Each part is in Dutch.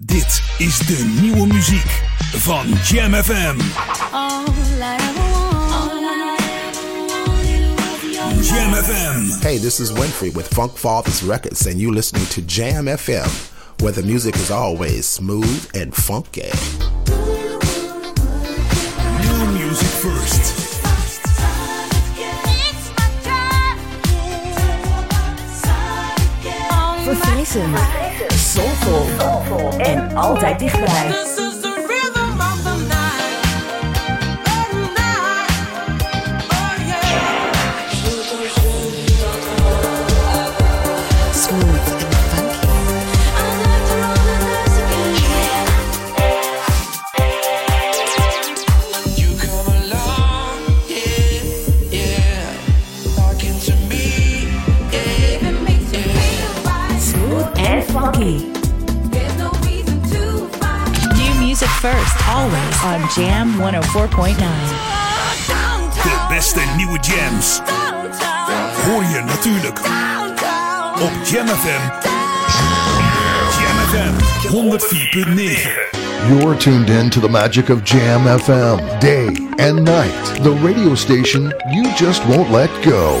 Dit is de nieuwe muziek van Jam FM. Jam FM. Hey, this is Winfrey with Funk Fathers Records, and you're listening to Jam FM, where the music is always smooth and funky. New music first. Verfrissend. Soulful. En altijd dichtbij. Always on Jam 104.9. De beste nieuwe jams. Hoor je natuurlijk op Jam FM. Jam FM 104.9. You're tuned in to the magic of Jam FM, day and night. The radio station you just won't let go.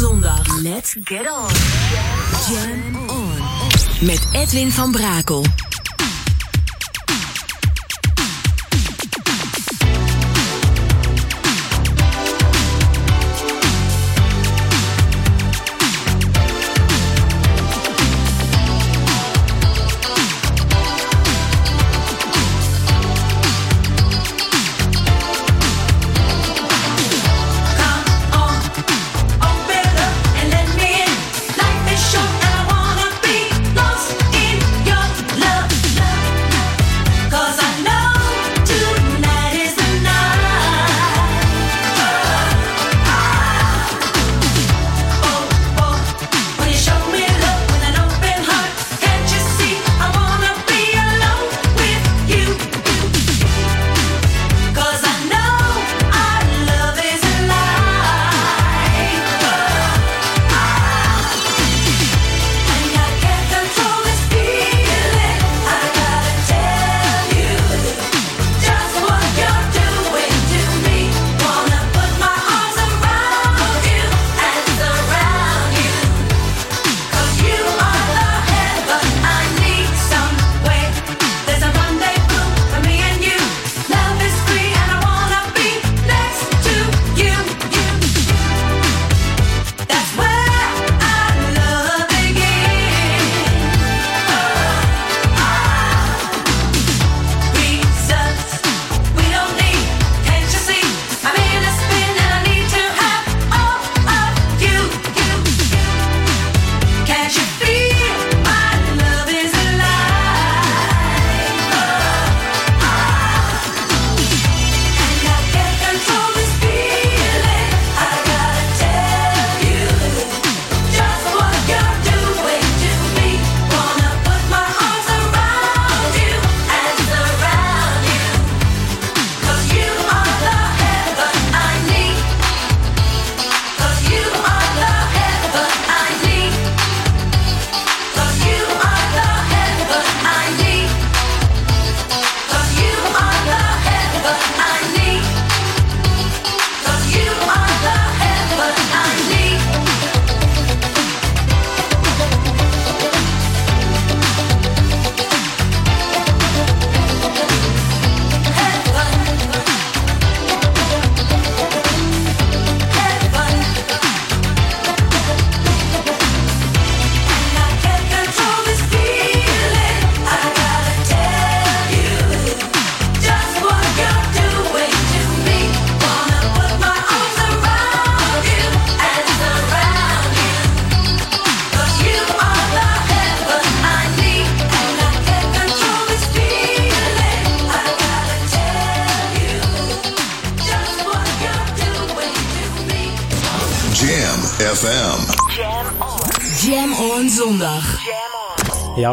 Zondag. Let's get on. Jam on. Met Edwin van Brakel.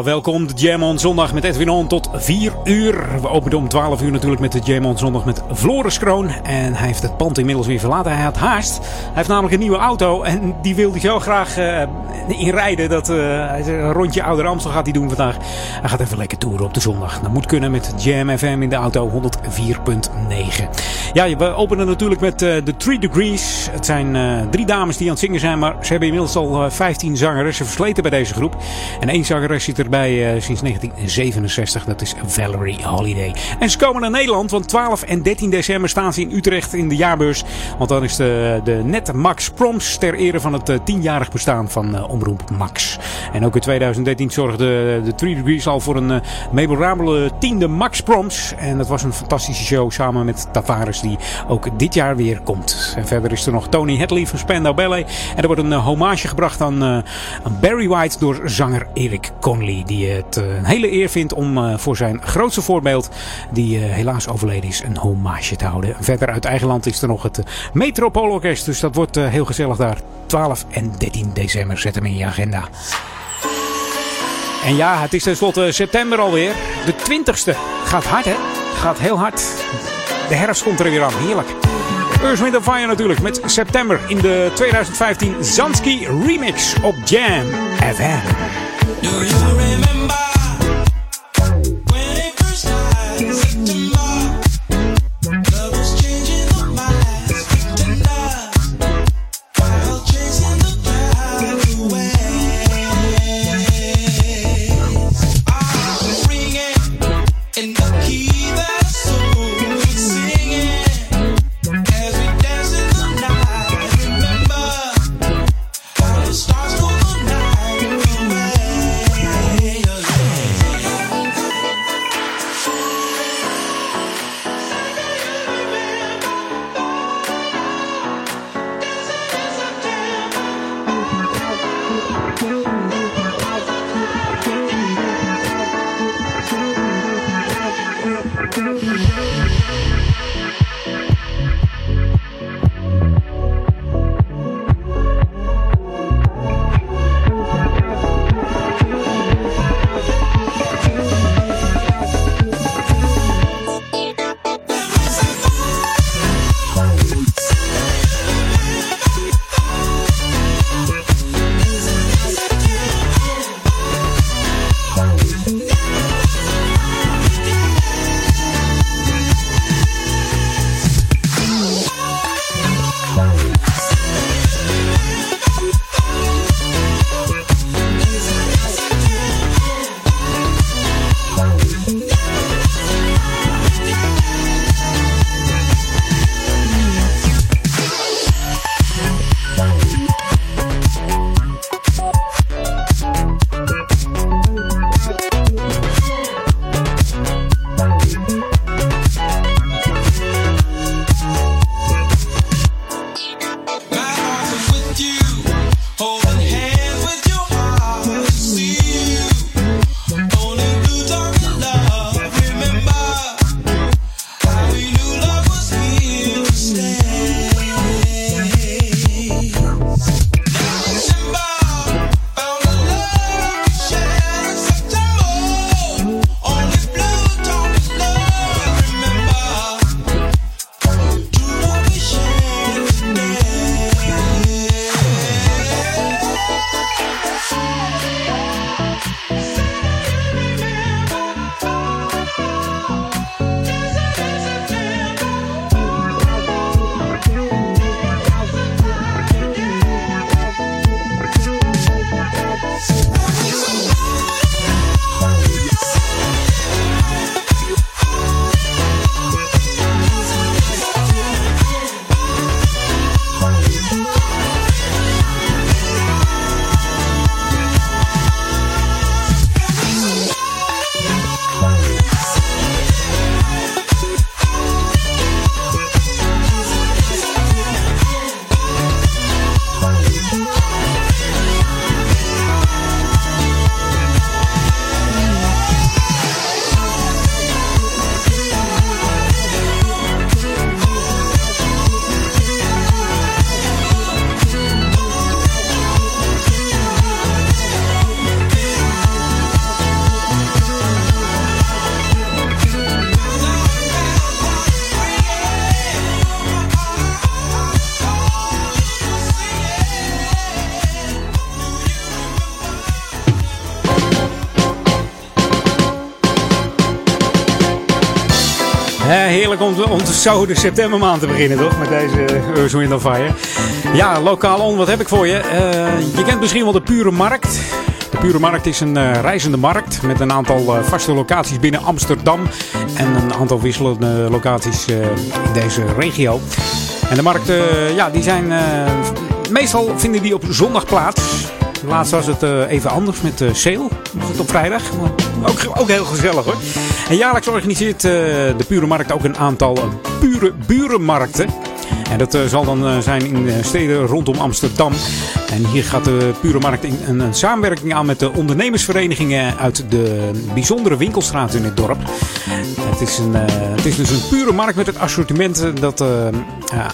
Welkom. De Jam on Zondag met Edwin On tot 4 uur. We openen om 12 uur natuurlijk met de Jam on Zondag met Floris Kroon. En hij heeft het pand inmiddels weer verlaten. Hij had haast. Hij heeft namelijk een nieuwe auto. En die wil hij zo graag uh, inrijden. Dat hij een rondje Ouder Amstel gaat hij doen vandaag. Hij gaat even lekker toeren op de zondag. Dat moet kunnen met Jam FM in de auto 104.9. Ja, we openen natuurlijk met uh, de 3 Degrees. Het zijn drie dames die aan het zingen zijn. Maar ze hebben inmiddels al 15 zangeressen versleten bij deze groep. En één zangeres zit erbij uh, sinds 1967. Dat is Valerie Holiday. En ze komen naar Nederland, want 12 en 13 december staan ze in Utrecht in de jaarbeurs. Want dan is de, de net Max Proms ter ere van het uh, tienjarig bestaan van uh, Omroep Max. En ook in 2013 zorgde de 3 Degrees al voor een memorabele tiende Max Proms. En dat was een fantastische show samen met Tavares die ook dit jaar weer komt. En verder is er nog Tony Hadley van Spandau Ballet. En er wordt een hommage gebracht aan, aan Barry White door zanger Erik Conley. Die het een hele eer vindt om voor zijn grootste voorbeeld, die helaas overleden is, een hommage te houden. Verder uit eigen land is er nog het Metropoolorkest. Dus dat wordt heel gezellig daar. 12 en 13 december. Zet hem in je agenda. En ja, het is tenslotte september alweer. De 20ste. Gaat hard, hè? Gaat heel hard. De herfst komt er weer aan. Heerlijk. Earth, Wind natuurlijk met september in de 2015 Zansky Remix op Jam FM. Do you remember heerlijk om, om zo de septembermaand te beginnen, toch? Met deze Earth, Wind Fire. Ja, lokaal on, wat heb ik voor je? Uh, je kent misschien wel de Pure Markt. De Pure Markt is een uh, reizende markt met een aantal uh, vaste locaties binnen Amsterdam. En een aantal wisselende locaties in deze regio. En de markten, ja, die zijn... meestal vinden die op zondag plaats. Laatst was het even anders met Sale. Was het op vrijdag. Ook, ook heel gezellig hoor. Jaarlijks organiseert uh, de Pure Markt ook een aantal pure burenmarkten. En dat zal dan zijn in steden rondom Amsterdam. En hier gaat de Pure Markt in een, samenwerking aan met de ondernemersverenigingen uit de bijzondere winkelstraat in het dorp. Het is, een, het is dus een pure markt met het assortiment dat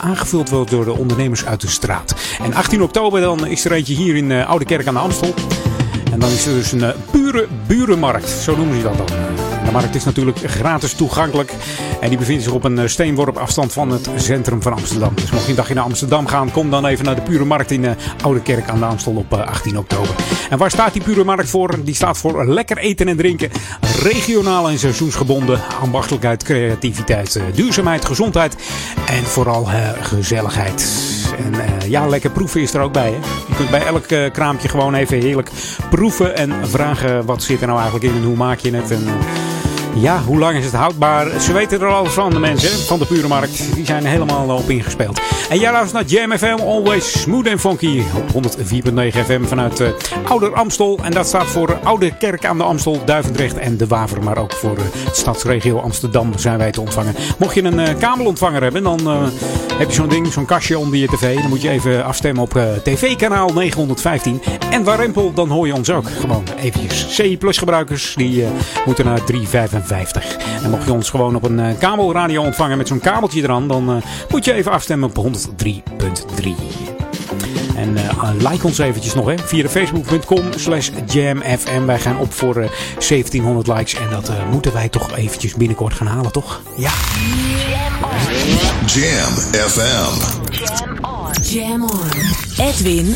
aangevuld wordt door de ondernemers uit de straat. En 18 oktober dan is er eentje hier in Oude Kerk aan de Amstel. En dan is er dus een pure burenmarkt, zo noemen ze dat dan. De markt is natuurlijk gratis toegankelijk. En die bevindt zich op een steenworp afstand van het centrum van Amsterdam. Dus mocht je een dagje naar Amsterdam gaan, kom dan even naar de Pure Markt in Oude Kerk aan de Amstel op 18 oktober. En waar staat die Pure Markt voor? Die staat voor lekker eten en drinken. Regionaal en seizoensgebonden. Ambachtelijkheid, creativiteit, duurzaamheid, gezondheid. En vooral gezelligheid. En uh, ja, lekker proeven is er ook bij. Hè? Je kunt bij elk uh, kraampje gewoon even heerlijk proeven. En vragen wat zit er nou eigenlijk in en hoe maak je het. En, ja, hoe lang is het houdbaar? Ze weten er alles van, de mensen van de Pure Markt. Die zijn helemaal op ingespeeld. En jij luistert naar Jam FM, always smooth and funky. Op 104.9 FM vanuit uh, Ouder Amstel. En dat staat voor Oude Kerk aan de Amstel, Duivendrecht en De Waver. Maar ook voor de stadsregio Amsterdam zijn wij te ontvangen. Mocht je een uh, kabelontvanger hebben, dan heb je zo'n ding, zo'n kastje onder je tv. Dan moet je even afstemmen op tv-kanaal 915. En Warempel, dan hoor je ons ook. Gewoon eventjes. C Plus gebruikers, die moeten naar 355. En mocht je ons gewoon op een uh, kabelradio ontvangen met zo'n kabeltje eraan, dan uh, moet je even afstemmen op 103.3. En uh, like ons eventjes nog hè, via facebook.com slash jamfm. Wij gaan op voor 1700 likes en dat moeten wij toch eventjes binnenkort gaan halen, toch? Ja. Jam FM. Jam on. Jam on. Edwin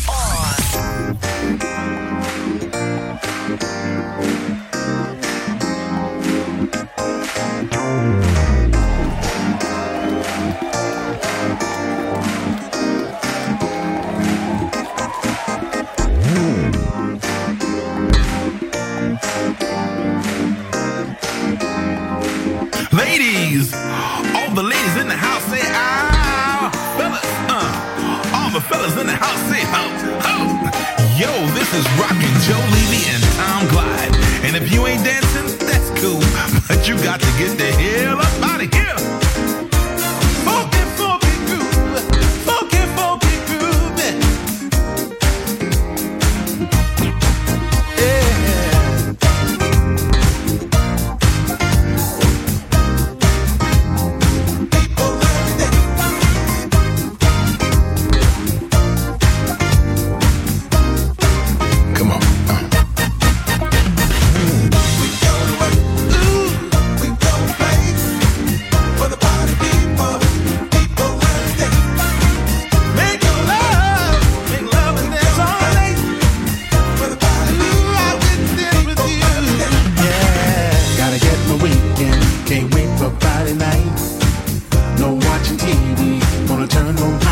fellas in the house say ho, ho. Yo, this is Rockin' Joe Levy and Tom Glide, and if you ain't dancing, that's cool, but you got to get the hell up out of here. no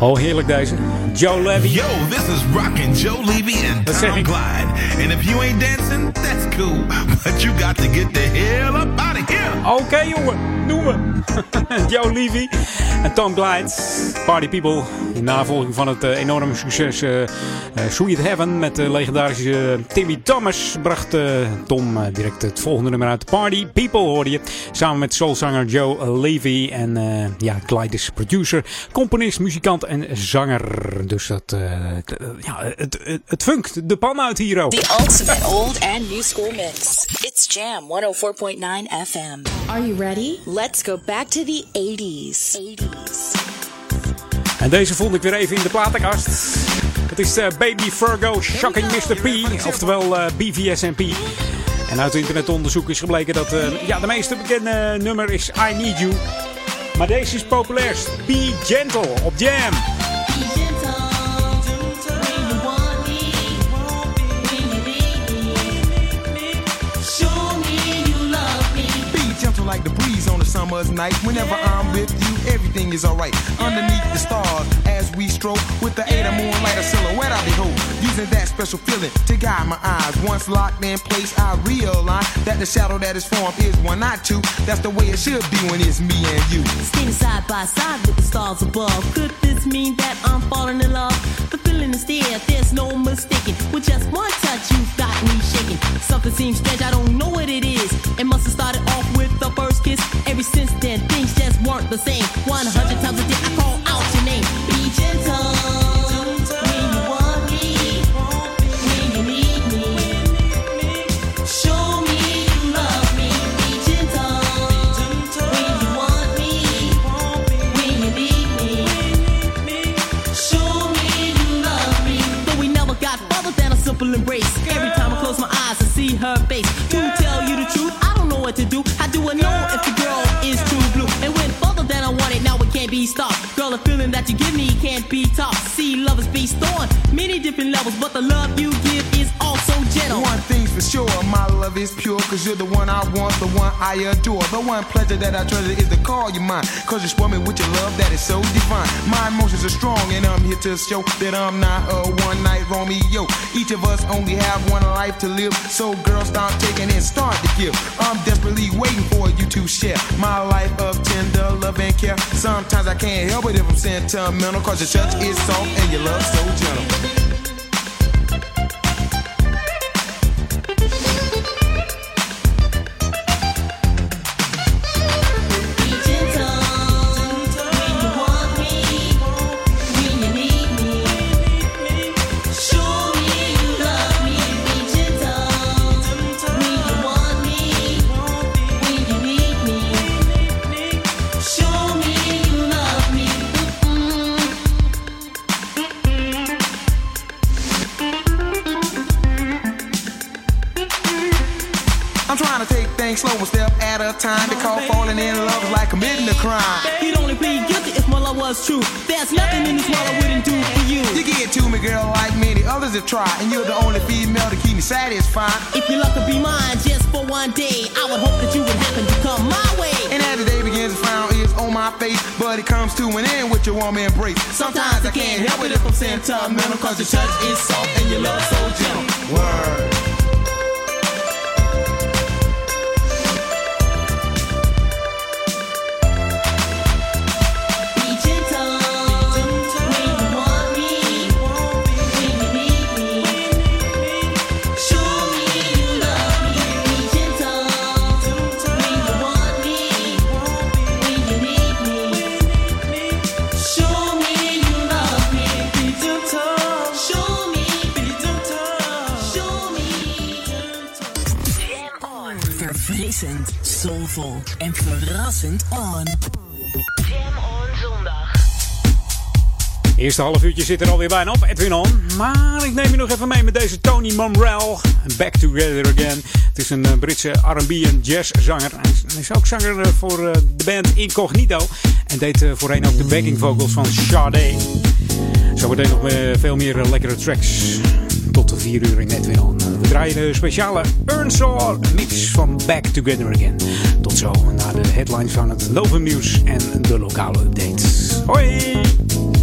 Oh, heerlijk deze. Joe Levy. Yo, this is Rockin' Joe Levy and zeg Tom ik. Glide. And if you ain't dancing, that's cool. But you got to get the hell up out of here. Oké jongen, doen we. Joe Levy en Tom Glide. Party People. In navolging van het eh, enorme succes eh, eh, Sweet Heaven met de legendarische Timmy Thomas bracht eh, Tom direct het volgende nummer uit. Party People hoorde je. Samen met soulzanger Joe Levy. En eh, ja, Glide is producer, componist, muzikant en zanger. Dus dat, t- ja, het, het, het funkt de pan uit hier ook. The ultimate old and new school mix. It's Jam 104.9 FM. Are you ready? Let's go back to the 80s. 80s. En deze vond ik weer even in de platenkast. Het is eh, Baby Virgo Shocking Mr. P, oftewel eh, BVSMP. En uit internetonderzoek is gebleken dat eh, ja, de meest bekende nummer is I Need You. Maar deze is populairst. Be Gentle op Jam. Be gentle like the summer's night. Whenever I'm with you, everything is alright. Underneath the stars, as we stroke with the aid of moonlight, a silhouette I behold. Using that special feeling to guide my eyes. Once locked in place, I realize that the shadow that is formed is one, not two. That's the way it should be when it's me and you. Standing side by side with the stars above. Could this mean that I'm falling in love? The feeling is there, there's no mistaking. With just one touch, you've got me shaking. Something seems strange, I don't know what it is. It must have started off with the first kiss. Ever since then, things just weren't the same. 100 times a day, I call out your name. Be gentle. When you want me, when you need me. Show me you love me. Be gentle. When you want me, when you need me. Show me you love me. Though we never got further than a simple embrace. Every time I close my eyes, I see her face. To tell you the truth, I don't know what to do. How do I know if the Girl, the feeling that you give me can't be topped. See, love is based on many different levels, but the love you give also gentle. One thing's for sure, my love is pure, cause you're the one I want, the one I adore. The one pleasure that I treasure is to call you mine, cause you spoil me with your love that is so divine. My emotions are strong, and I'm here to show that I'm not a one night Romeo. Each of us only have one life to live, so girl, stop taking and start to give. I'm desperately waiting for you to share my life of tender love and care. Sometimes I can't help it if I'm sentimental, cause your touch is soft and your love so gentle. Slow, one step at a time. They call falling in love is like committing a crime. He'd only plead guilty if my love was true. There's nothing in this world I wouldn't do for you. You get to me, girl, like many others have tried, and you're the only female to keep me satisfied. If your love could be mine just for one day, I would hope that you would happen to come my way. And as the day begins, the frown is on my face, but it comes to an end with your warm embrace. Sometimes I can't help it if I'm sentimental, cause your touch is soft and your love so gentle. Word. En verrassend on. Jam on zondag. Eerste half uurtje zit er alweer bijna op, Edwin On. Maar ik neem je nog even mee met deze Tony Monrell. Back Together Again. Het is een eh, Britse R&B en jazzzanger. Hij is, hij is ook zanger eh, voor eh, de band Incognito. En deed voorheen ook de backing vocals van Sade. Zometeen nog veel meer lekkere tracks. Tot de 4 uur in Edwin. We draaien de speciale Earnsaw mix van Back Together Again. Tot zo naar de headlines van het Lovum Nieuws en de lokale updates. Hoi!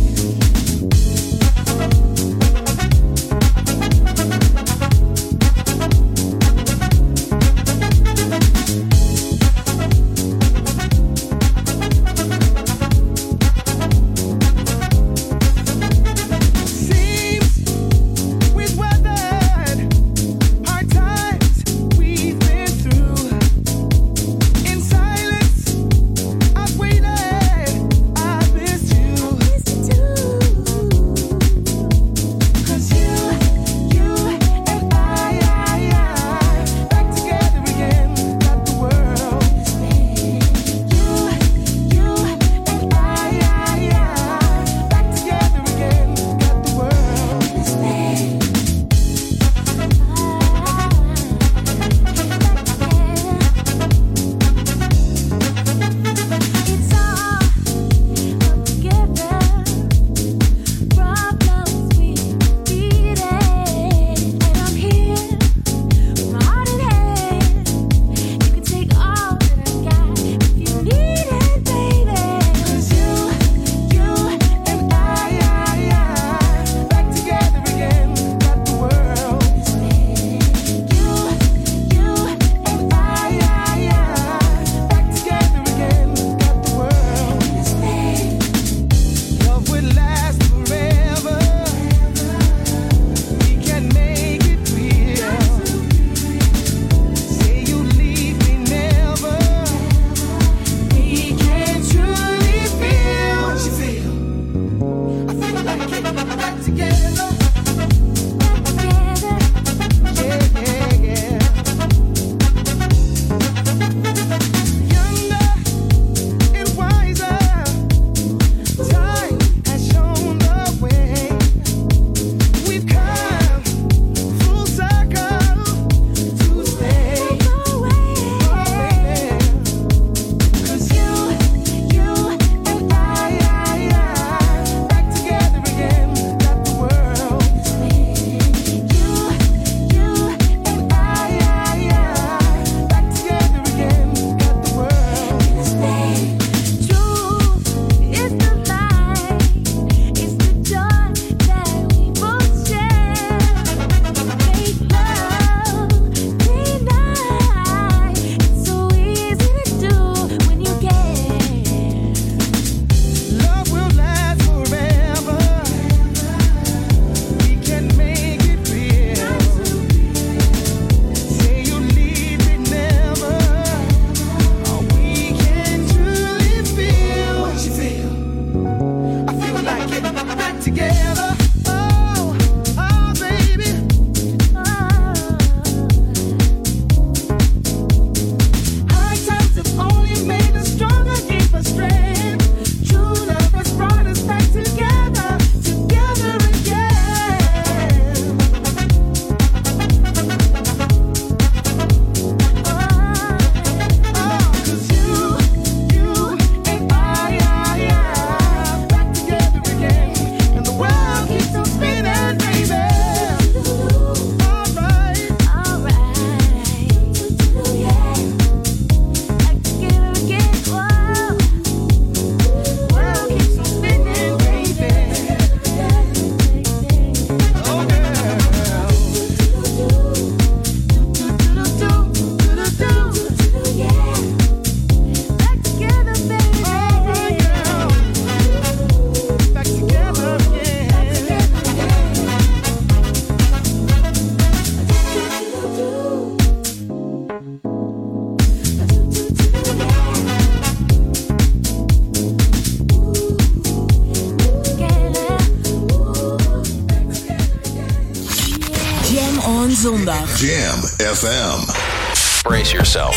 Jam FM. Brace yourself.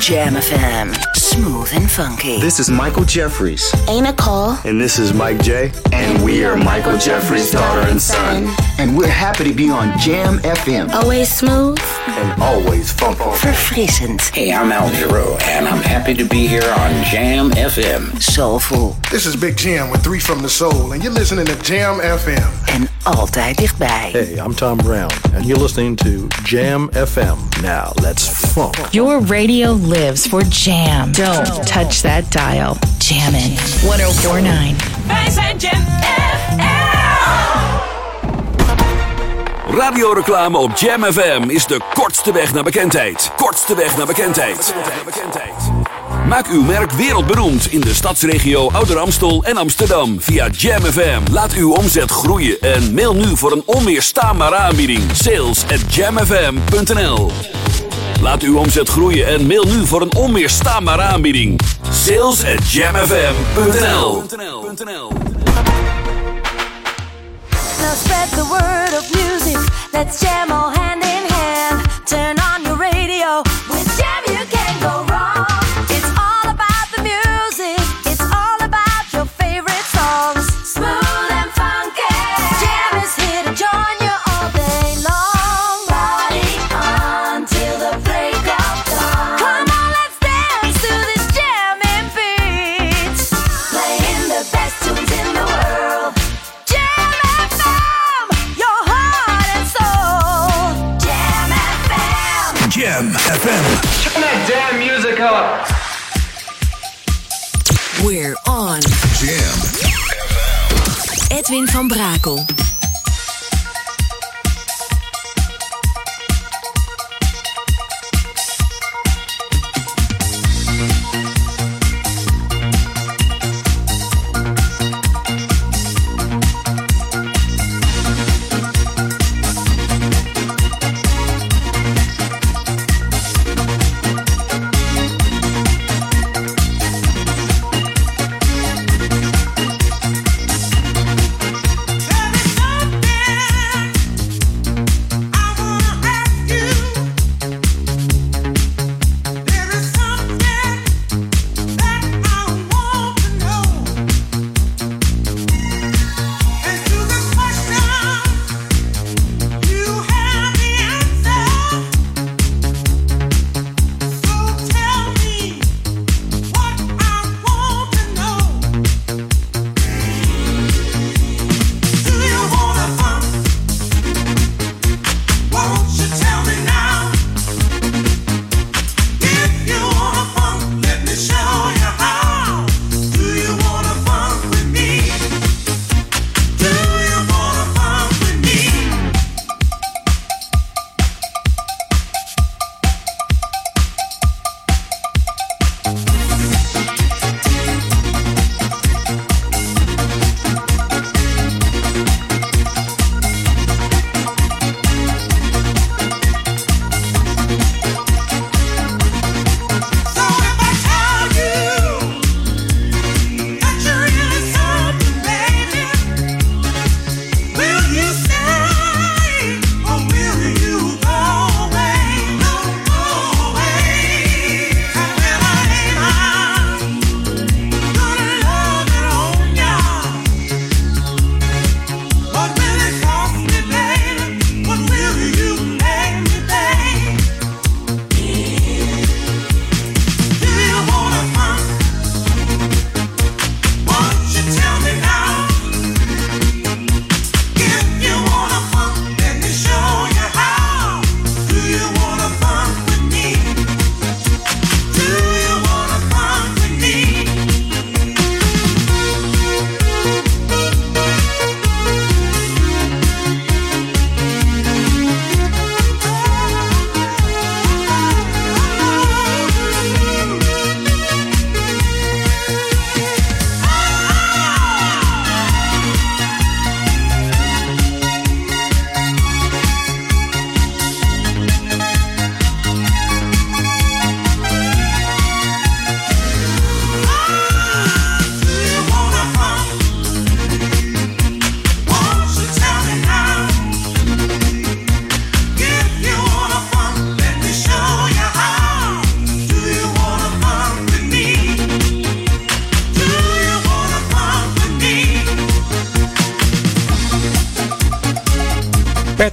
Jam FM. Smooth and funky. This is Michael Jeffries. Ain't a call. And this is Mike J. And we are Michael Jeffries' daughter and son. And we're happy to be on Jam FM. Always smooth. And always funky. Verfrissend. Hey, I'm Al Giro, and I'm happy to be here on Jam FM. Soulful. This is Big Jam with Three from the Soul, and you're listening to Jam FM. Altijd dichtbij. Hey, I'm Tom Brown, and you're listening to Jam FM. Now, let's funk. Your radio lives for Jam. Don't touch that dial. Jammin' 1049. Wij zijn Jam Radioreclame op Jam FM is de kortste weg naar bekendheid. Kortste weg naar bekendheid. Maak uw merk wereldberoemd in de stadsregio Ouder Amstel en Amsterdam via Jam FM. Laat uw omzet groeien en mail nu voor een onweerstaanbare aanbieding. Sales at jamfm.nl Laat uw omzet groeien en mail nu voor een onweerstaanbare aanbieding. Sales at jamfm.nl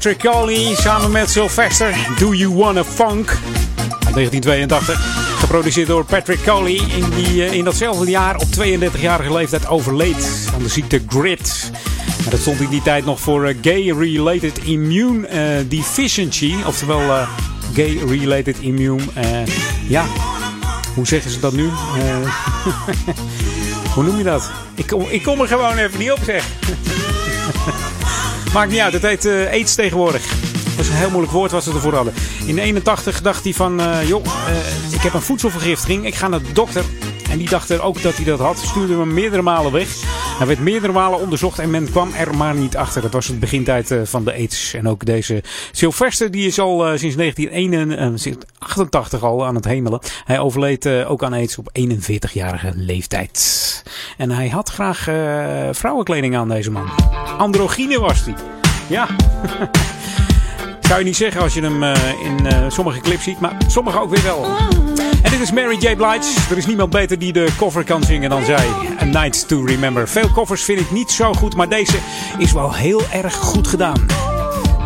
Patrick Coley samen met Sylvester. Do You Wanna Funk? Uit 1982. Geproduceerd door Patrick Coley. In, die, eh, in datzelfde jaar op 32-jarige leeftijd overleed aan de ziekte GRIT. Maar dat stond in die tijd nog voor eh, Gay-Related Immune eh, Deficiency. Oftewel eh, Gay-Related Immune. ja, hoe zeggen ze dat nu? Hoe noem je dat? Ik kom, ik kom er gewoon even niet op, zeg. Maakt niet uit, het heet eh, AIDS tegenwoordig. Dat is een heel moeilijk woord wat ze ervoor hadden. In 81 dacht hij van, eh, joh, eh, ik heb een voedselvergiftiging. Ik ga naar de dokter. En die dacht er ook dat hij dat had. Stuurde hem meerdere malen weg. Hij werd meerdere malen onderzocht en men kwam er maar niet achter. Dat was het begintijd eh, van de AIDS. En ook deze Sylvester, die is al eh, sinds 1988 al aan het hemelen. Hij overleed eh, ook aan AIDS op 41-jarige leeftijd. En hij had graag vrouwenkleding aan, deze man. Androgyne was hij. Ja. Zou je niet zeggen als je hem in sommige clips ziet, maar sommige ook weer wel. En dit is Mary J. Blige. Er is niemand beter die de cover kan zingen dan zij. A Night to Remember. Veel covers vind ik niet zo goed, maar deze is wel heel erg goed gedaan.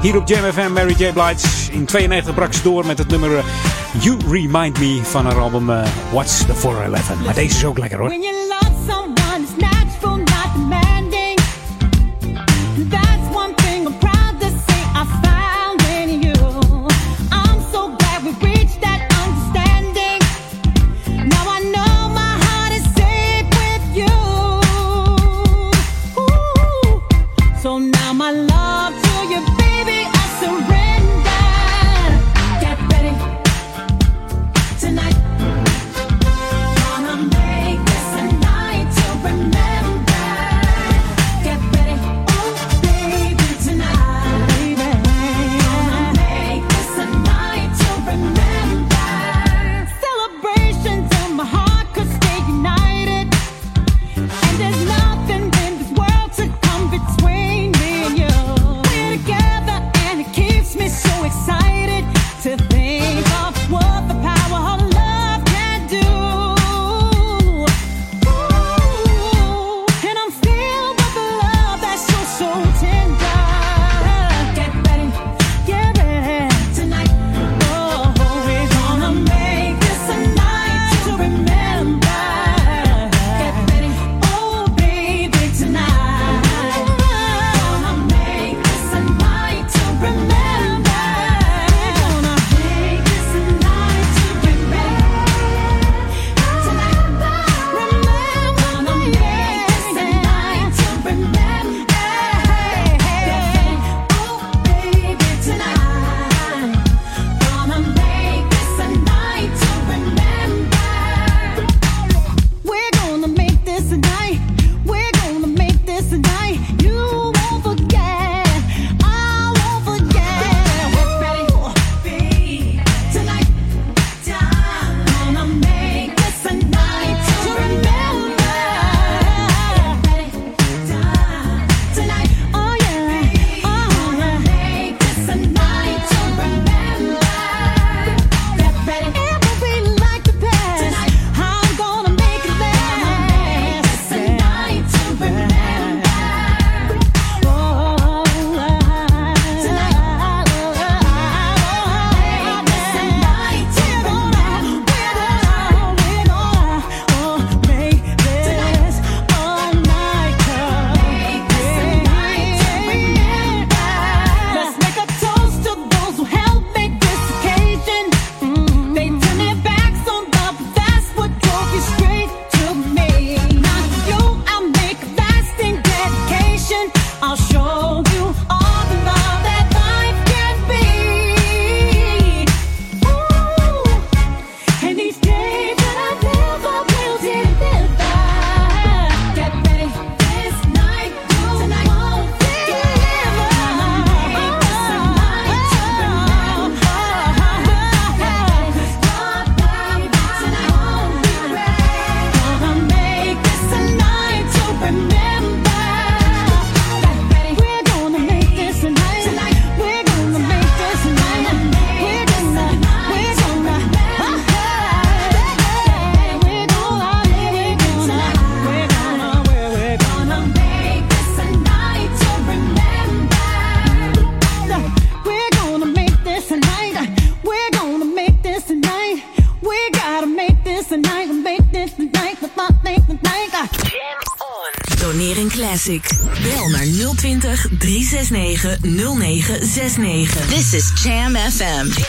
Hier op Jam FM, Mary J. Blige. In 92 brak ze door met het nummer eh, You Remind Me van haar album eh, What's the 411. Maar deze is ook lekker hoor. 0969. This is Jam FM.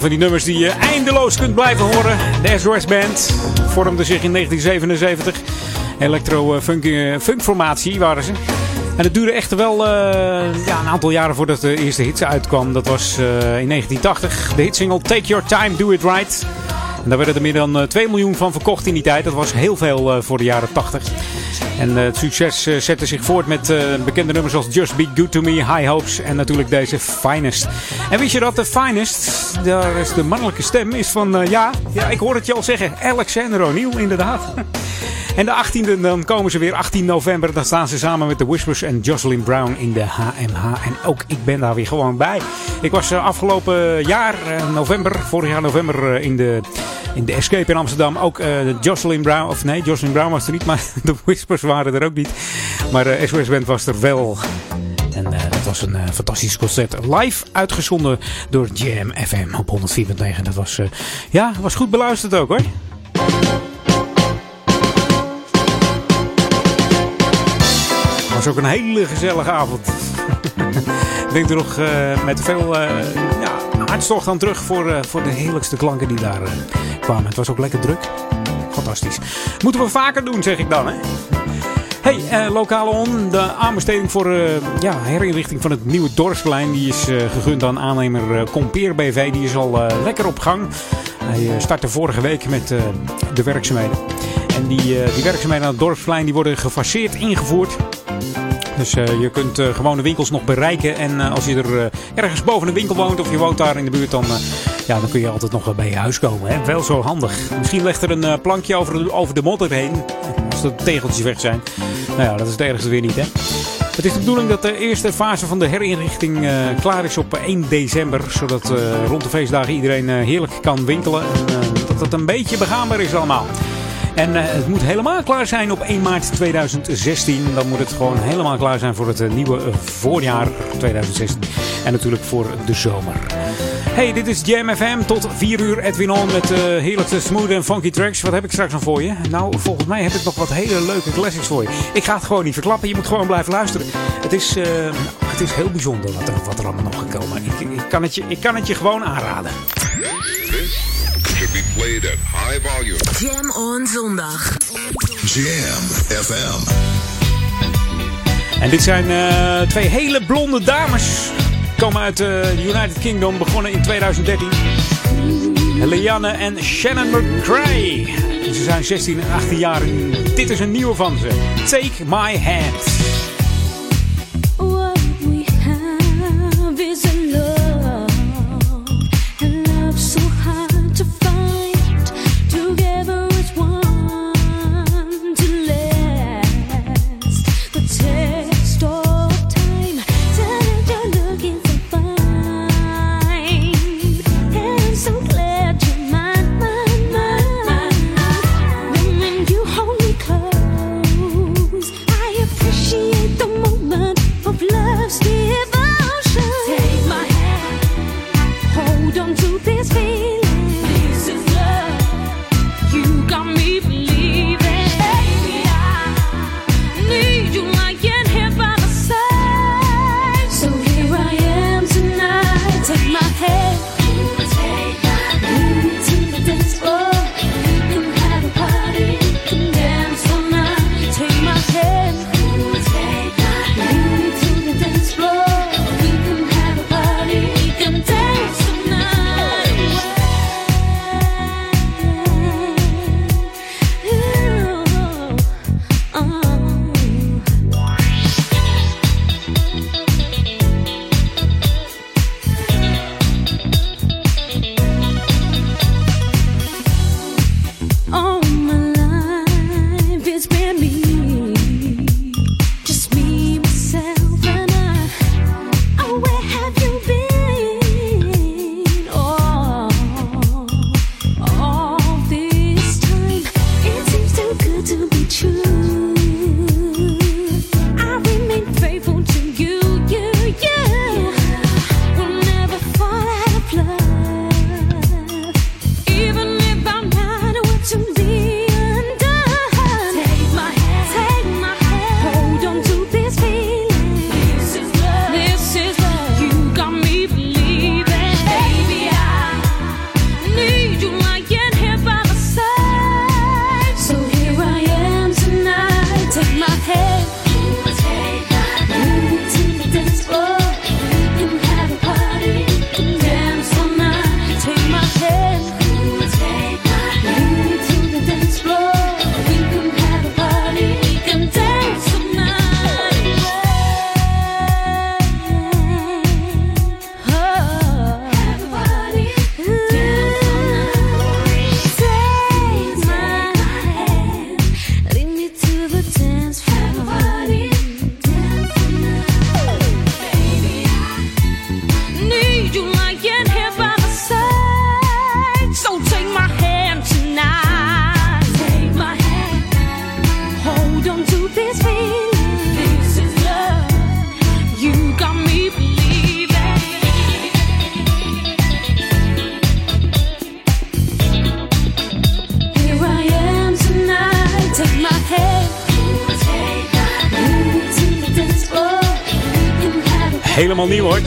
Van die nummers die je eindeloos kunt blijven horen. De SOS Band vormde zich in 1977. Electro-funk-formatie waren ze. En het duurde echt wel eh, ja, een aantal jaren voordat de eerste hits uitkwam. Dat was eh, in 1980. De hitsingle Take Your Time, Do It Right. En daar werden er meer dan eh, 2 miljoen van verkocht in die tijd. Dat was heel veel eh, voor de jaren 80. En eh, het succes eh, zette zich voort met eh, bekende nummers als Just Be Good To Me, High Hopes en natuurlijk deze Finest. En wist je dat de Finest, daar is de mannelijke stem, is van, eh, ja, ja, ik hoor het je al zeggen, Alexander O'Neill inderdaad. En de 18e, dan komen ze weer 18 november. Dan staan ze samen met de Whispers en Jocelyn Brown in de HMH. En ook ik ben daar weer gewoon bij. Ik was eh, afgelopen jaar, eh, november, vorig jaar november, in de, in de Escape in Amsterdam. Ook eh, Jocelyn Brown, of nee, Jocelyn Brown was er niet, maar de Whispers waren er ook niet. Maar de SOS Band was er wel. Was een eh, fantastisch concert. Live uitgezonden door Jam FM op 104.9. Dat was, eh, ja, was goed beluisterd ook hoor. was ook een hele gezellige avond. Ik denk er nog eh, met veel ja, hartstocht aan terug voor, voor de heerlijkste klanken die daar kwamen. Het was ook lekker druk. Fantastisch. Moeten we vaker doen, zeg ik dan. Hè? Hey, eh, lokale on. De aanbesteding voor eh, ja, herinrichting van het nieuwe dorpsplein. Die is eh, gegund aan aannemer Compeer BV. Die is al lekker op gang. Hij startte vorige week met de werkzaamheden. En die, die werkzaamheden aan het dorpsplein die worden gefaseerd ingevoerd. Dus je kunt eh, gewoon de winkels nog bereiken. En als je er ergens boven een winkel woont of je woont daar in de buurt, dan, ja, dan kun je altijd nog bij je huis komen. Hè? Wel zo handig. Misschien legt er een plankje over over de modder heen. Als de tegeltjes weg zijn. Nou ja, dat is het ergste weer niet, hè? Het is de bedoeling dat de eerste fase van de herinrichting eh, klaar is op 1 december. Zodat eh, rond de feestdagen iedereen eh, heerlijk kan winkelen. En dat het een beetje begaanbaar is allemaal. En eh, het moet helemaal klaar zijn op 1 maart 2016. Dan moet het gewoon helemaal klaar zijn voor het eh, nieuwe eh, voorjaar 2016. En natuurlijk voor de zomer. Hey, dit is Jam FM. Tot 4 uur Edwin On met heerlijkste smooth en funky tracks. Wat heb ik straks nog voor je? Nou, volgens mij heb ik nog wat hele leuke classics voor je. Ik ga het gewoon niet verklappen. Je moet gewoon blijven luisteren. Het is, eh, het is heel bijzonder wat er, wat er allemaal nog gekomen. Ik, ik, kan het je, ik kan het je gewoon aanraden. Should be played at high volume. Jam on zondag. Jam FM. En dit zijn eh, twee hele blonde dames. Komen uit de United Kingdom, begonnen in 2013. Lianne en Shannon McCrae. Ze zijn 16 en 18 jaar dit is een nieuwe van ze. Take My Hand.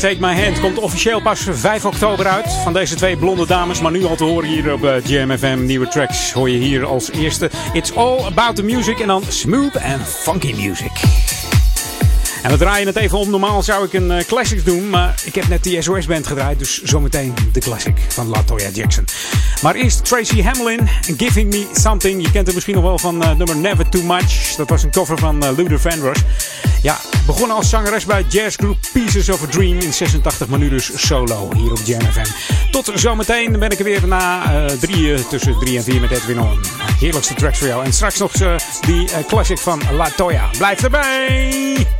Take My Hand komt officieel pas 5 oktober uit. Van deze twee blonde dames. Maar nu al te horen hier op eh, JMFM. Nieuwe tracks hoor je hier als eerste. It's all about the music. En dan smooth and funky music. En we draaien het even om. Normaal zou ik een eh, classics doen. Maar ik heb net die SOS-band gedraaid. Dus zometeen de classic van Latoya Jackson. Maar eerst Tracy Hamlin. Giving Me Something. Je kent het misschien nog wel van eh, nummer Never Too Much. Dat was een cover van eh, Luther Vandross. Begonnen als zangeres bij jazzgroep Pieces of a Dream in 86, maar nu dus solo hier op Jam FM. Tot zometeen ben ik er weer na eh drie, tussen drie en vier met Edwin On. Heerlijkste tracks voor jou. En straks nog eh, die eh, classic van Latoya. Blijf erbij!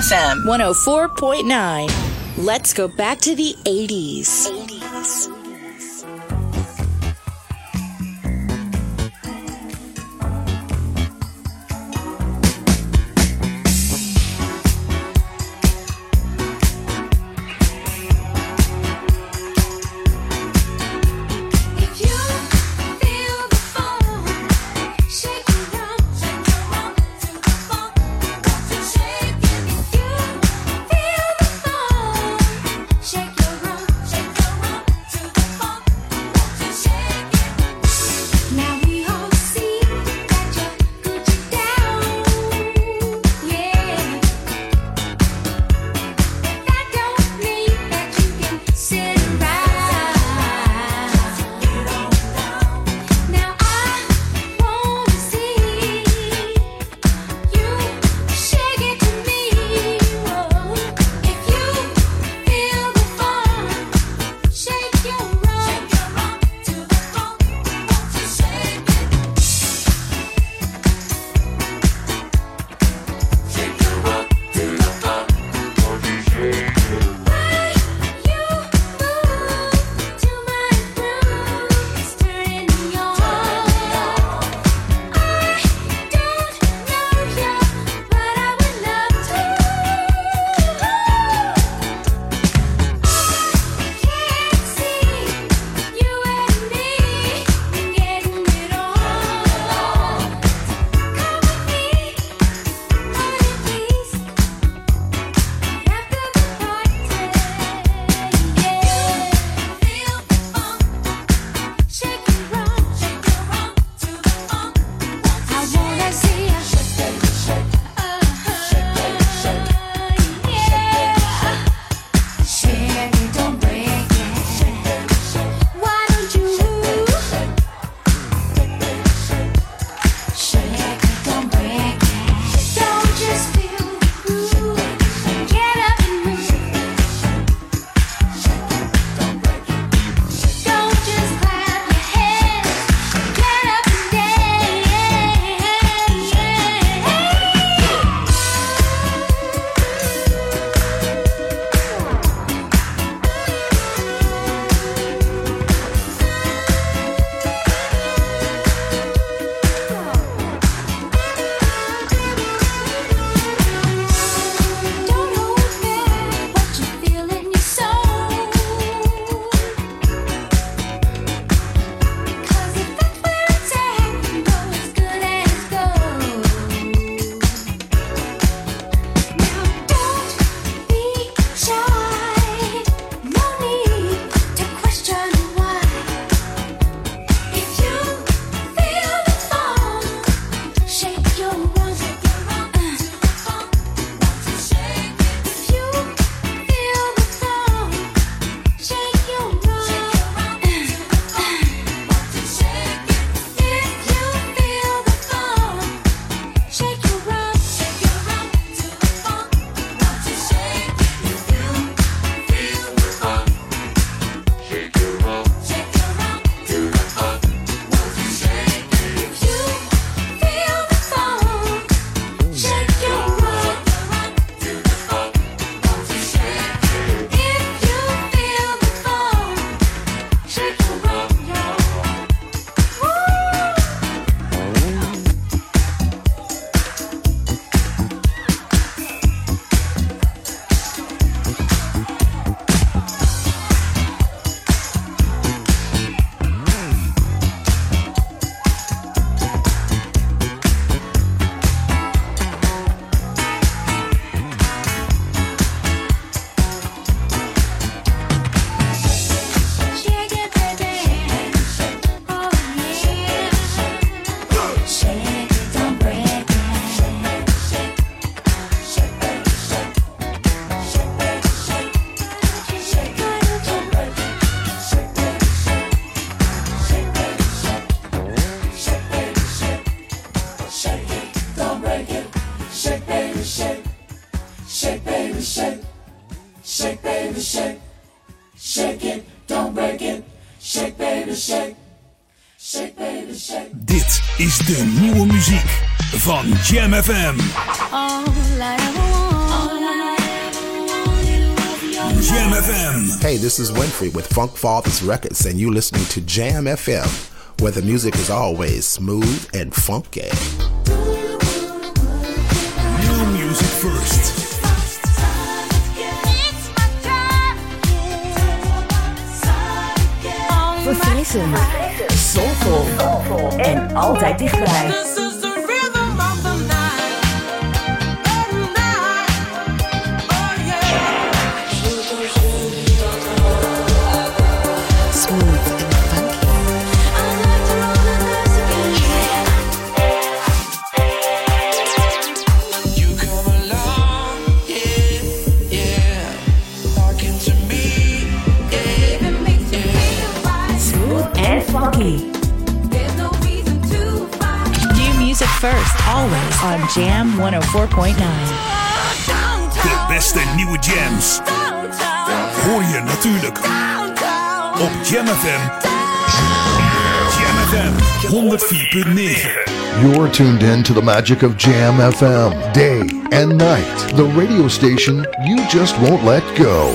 FM 104.9. Let's go back to the 80s. 80s. De nieuwe muziek van Jam FM. All I ever want. All I ever wanted was your Jam FM. Hey, this is Winfrey with Funk Fathers Records, and you're listening to Jam FM, where the music is always smooth and funky. New music first. Verfrissend. Soulful. En altijd dichtbij. Jam 104.9. De beste nieuwe jams. Hoor je natuurlijk op Jam FM. Jam FM 104.9. You're tuned in to the magic of Jam FM, day and night. The radio station you just won't let go.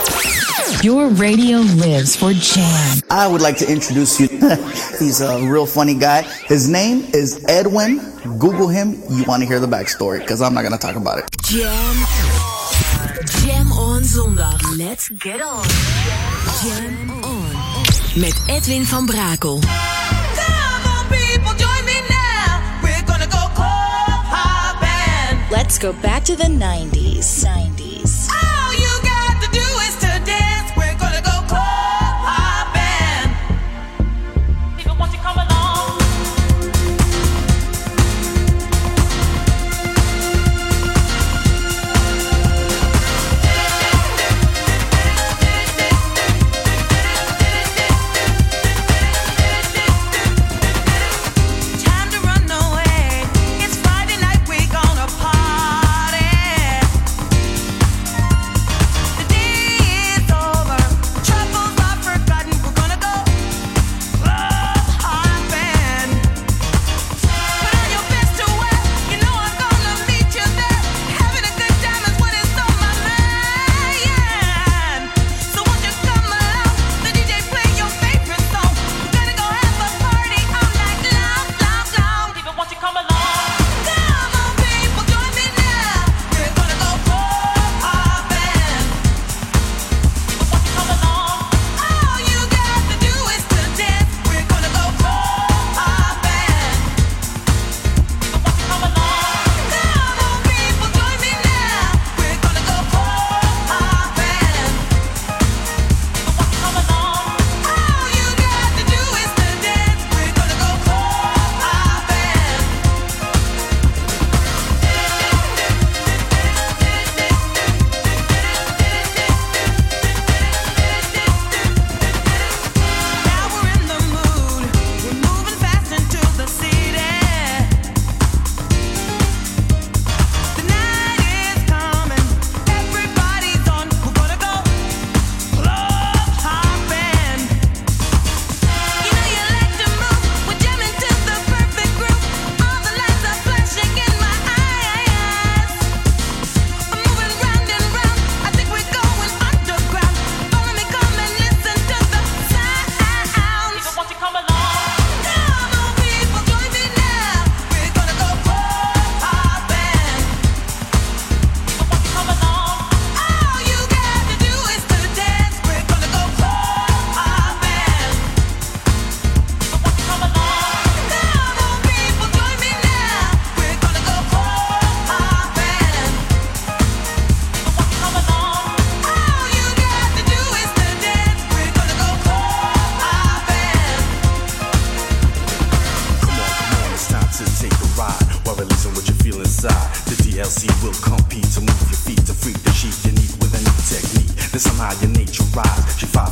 Your radio lives for Jam. I would like to introduce you. He's a real funny guy. His name is Edwin. Google him. You want to hear the backstory because I'm not going to talk about it. Jam. Jam on zondag. Let's get on. Jam on. Met Edwin van Brakel. Come on, people join me now. We're gonna go club hopping. Let's go back to the 90s. 90s.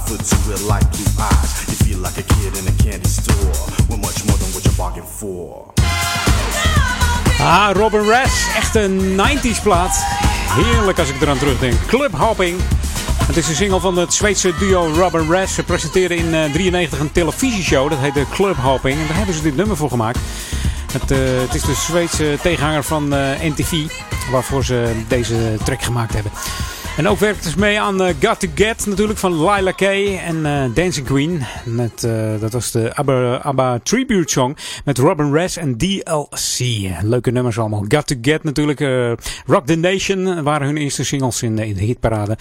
Eyes. You feel like a kid in a candy store. With much more than what you bargained for. Ah, Robin Rass. Echt een 90s plaat. Heerlijk als ik eraan terugdenk. Club Hopping. Het is een single van het Zweedse duo Robin Rass. Ze presenteerden in 1993 een televisieshow. Dat heette Club Hopping. En daar hebben ze dit nummer voor gemaakt. Het, eh, het is de Zweedse tegenhanger van eh, NTV. Waarvoor ze deze track gemaakt hebben. En ook werkte ze mee aan eh, Got To Get natuurlijk van Lila Kay en eh, Dancing Queen. Met, eh, dat was de ABBA, ABBA Tribute Song met Robin Rass en DLC. Leuke nummers allemaal. Got To Get natuurlijk. eh, Rock The Nation waren hun eerste singles in, de- hitparade.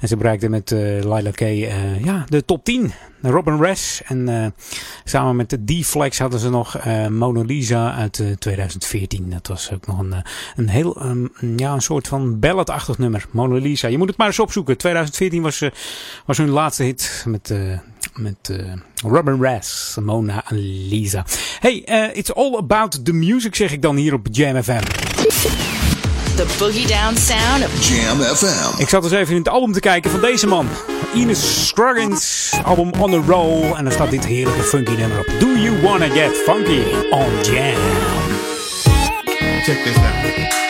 En ze bereikten met Lila Kay ja, de top 10. Robin Rass en eh, samen met de D-Flex hadden ze nog eh, Mona Lisa uit eh, 2014. Dat was ook nog een, eh, een heel, ehm, ja, een soort van balladachtig nummer. Mona Lisa. Je moet het maar eens opzoeken. 2014 was, eh, was hun laatste hit met, eh, met eh, Robin Rass, Mona Lisa. Hey, eh, it's all about the music zeg ik dan hier op Jam FM. The boogie down sound of Jam FM. Ik zat dus even in het album te kijken van deze man. Ines Scroggins, album On The Roll. En daar staat dit heerlijke funky nummer op. Do You Wanna Get Funky on Jam. Check this out.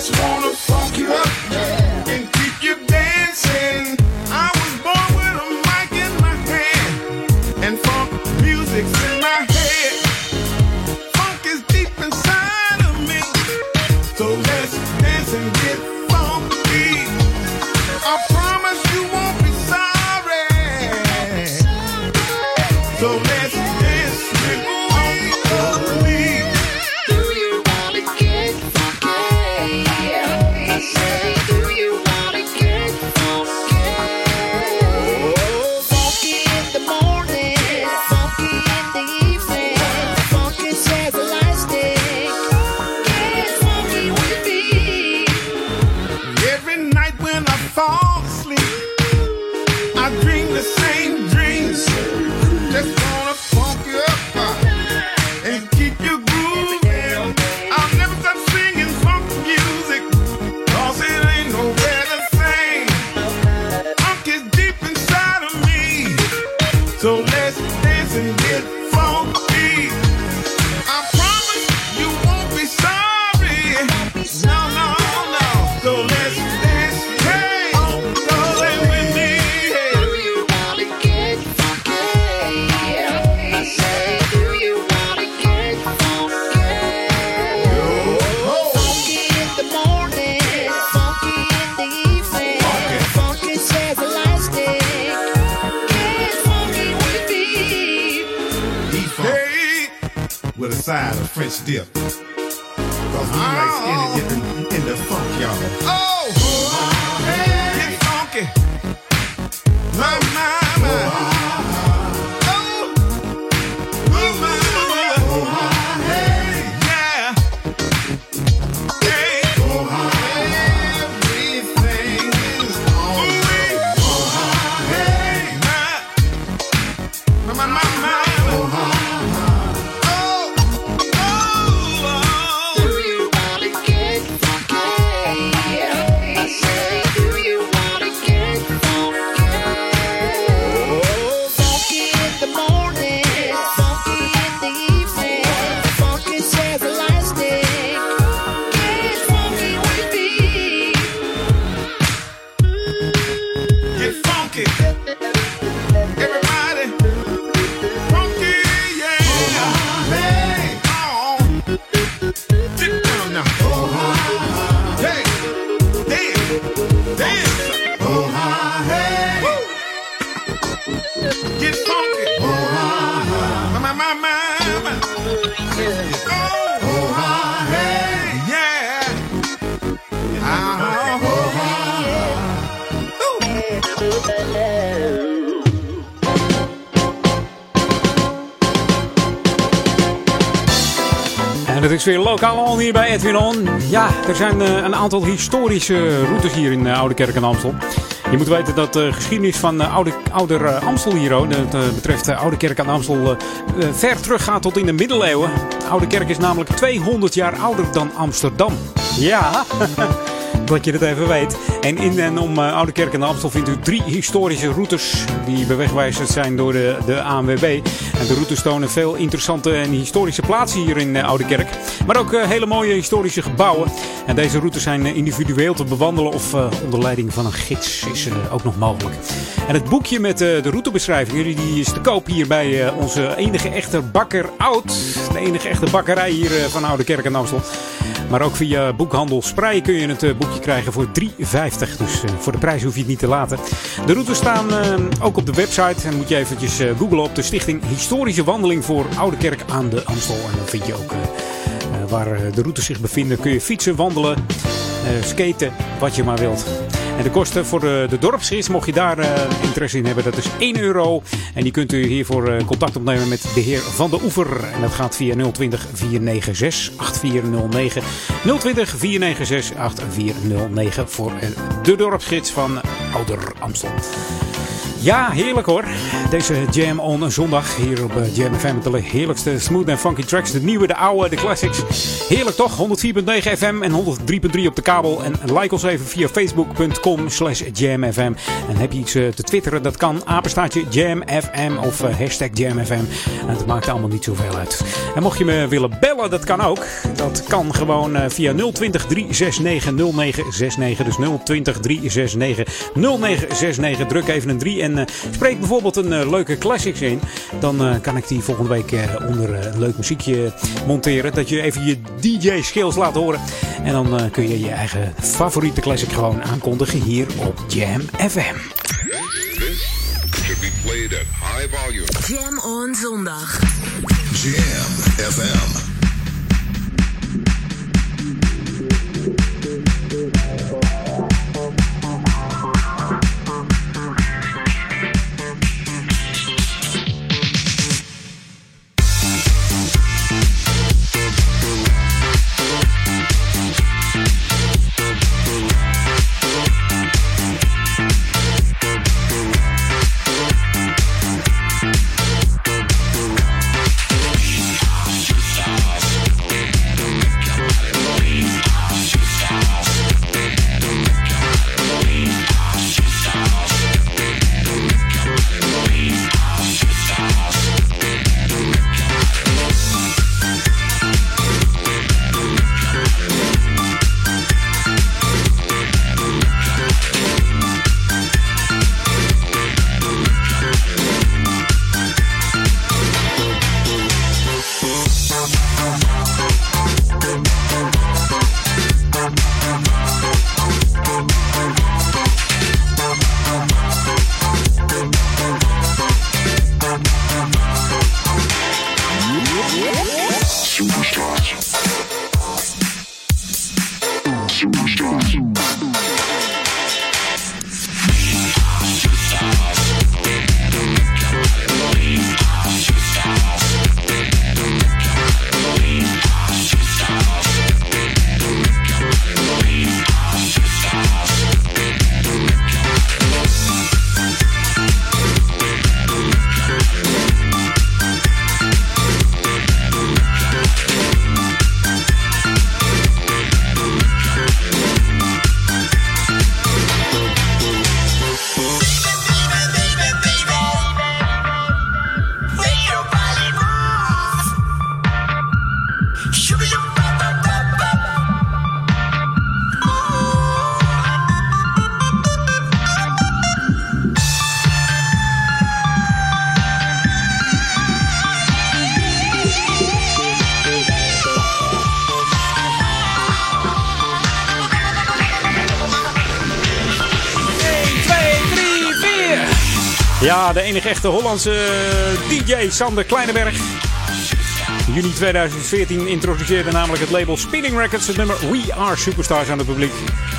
Just wanna funk you up side of French dip. Cause we like skinny dipping in the funk, y'all. Lokaal al hier bij Edwin On. Ja, er zijn eh, een aantal historische routes hier in eh, Oude Kerk en Amstel. Je moet weten dat de geschiedenis van eh, Oude, Ouder eh, Amstel hier, dat eh, betreft eh, Oude Kerk aan Amstel, eh, eh, ver teruggaat tot in de middeleeuwen. Oude Kerk is namelijk 200 jaar ouder dan Amsterdam. Ja, dat je het even weet. En in en om eh, Oude Kerk en Amstel vindt u drie historische routes die bewegwijzerd zijn door de, de ANWB. En de routes tonen veel interessante en historische plaatsen hier in eh, Oude Kerk. Maar ook eh, hele mooie historische gebouwen. En deze routes zijn eh, individueel te bewandelen of eh, onder leiding van een gids is ook nog mogelijk. En het boekje met de routebeschrijvingen die is te koop hier bij onze enige echte bakker Oud. De enige echte bakkerij hier van Oude Kerk en Amstel. Maar ook via boekhandel Sprei kun je het boekje krijgen voor 3,50. Dus voor de prijs hoef je het niet te laten. De routes staan ook op de website. En moet je eventjes googlen op de stichting Historische Wandeling voor Oude Kerk aan de Amstel. En dan vind je ook waar eh, de routes zich bevinden. Kun je fietsen, wandelen, eh, skaten, wat je maar wilt. En de kosten voor de, de dorpsgids, mocht je daar eh, interesse in hebben, dat is 1 euro. En die kunt u hiervoor contact opnemen met de heer Van de Oever. En dat gaat via 020 496 8409. 020 496 8409 voor de dorpsgids van Ouder Amstel. Ja, heerlijk hoor. Deze Jam on een zondag hier op eh, Jam FM. Met de heerlijkste smooth en funky tracks. De nieuwe, de oude, de classics. Heerlijk toch? 104.9 FM en 103.3 op de kabel. En like ons even via facebook.com slash jamfm. En heb je iets eh, te twitteren, dat kan. Apenstaartje jamfm of eh, hashtag jamfm. En dat maakt allemaal niet zoveel uit. En mocht je me willen bellen, dat kan ook. Dat kan gewoon via 020 369 0969. Dus 020 369 0969. Druk even een 3 en eh, spreek bijvoorbeeld een eh, leuke classics in. Dan eh, kan ik die volgende week onder een leuk muziekje monteren. Dat je even je DJ-skills laat horen. En dan kun je je eigen favoriete classic gewoon aankondigen hier op Jam FM. Should be played at high volume. Jam on zondag. Jam FM. De enige echte Hollandse DJ Sander Kleineberg. In juni 2014 introduceerde namelijk het label Spinning Records het nummer We Are Superstars aan het publiek.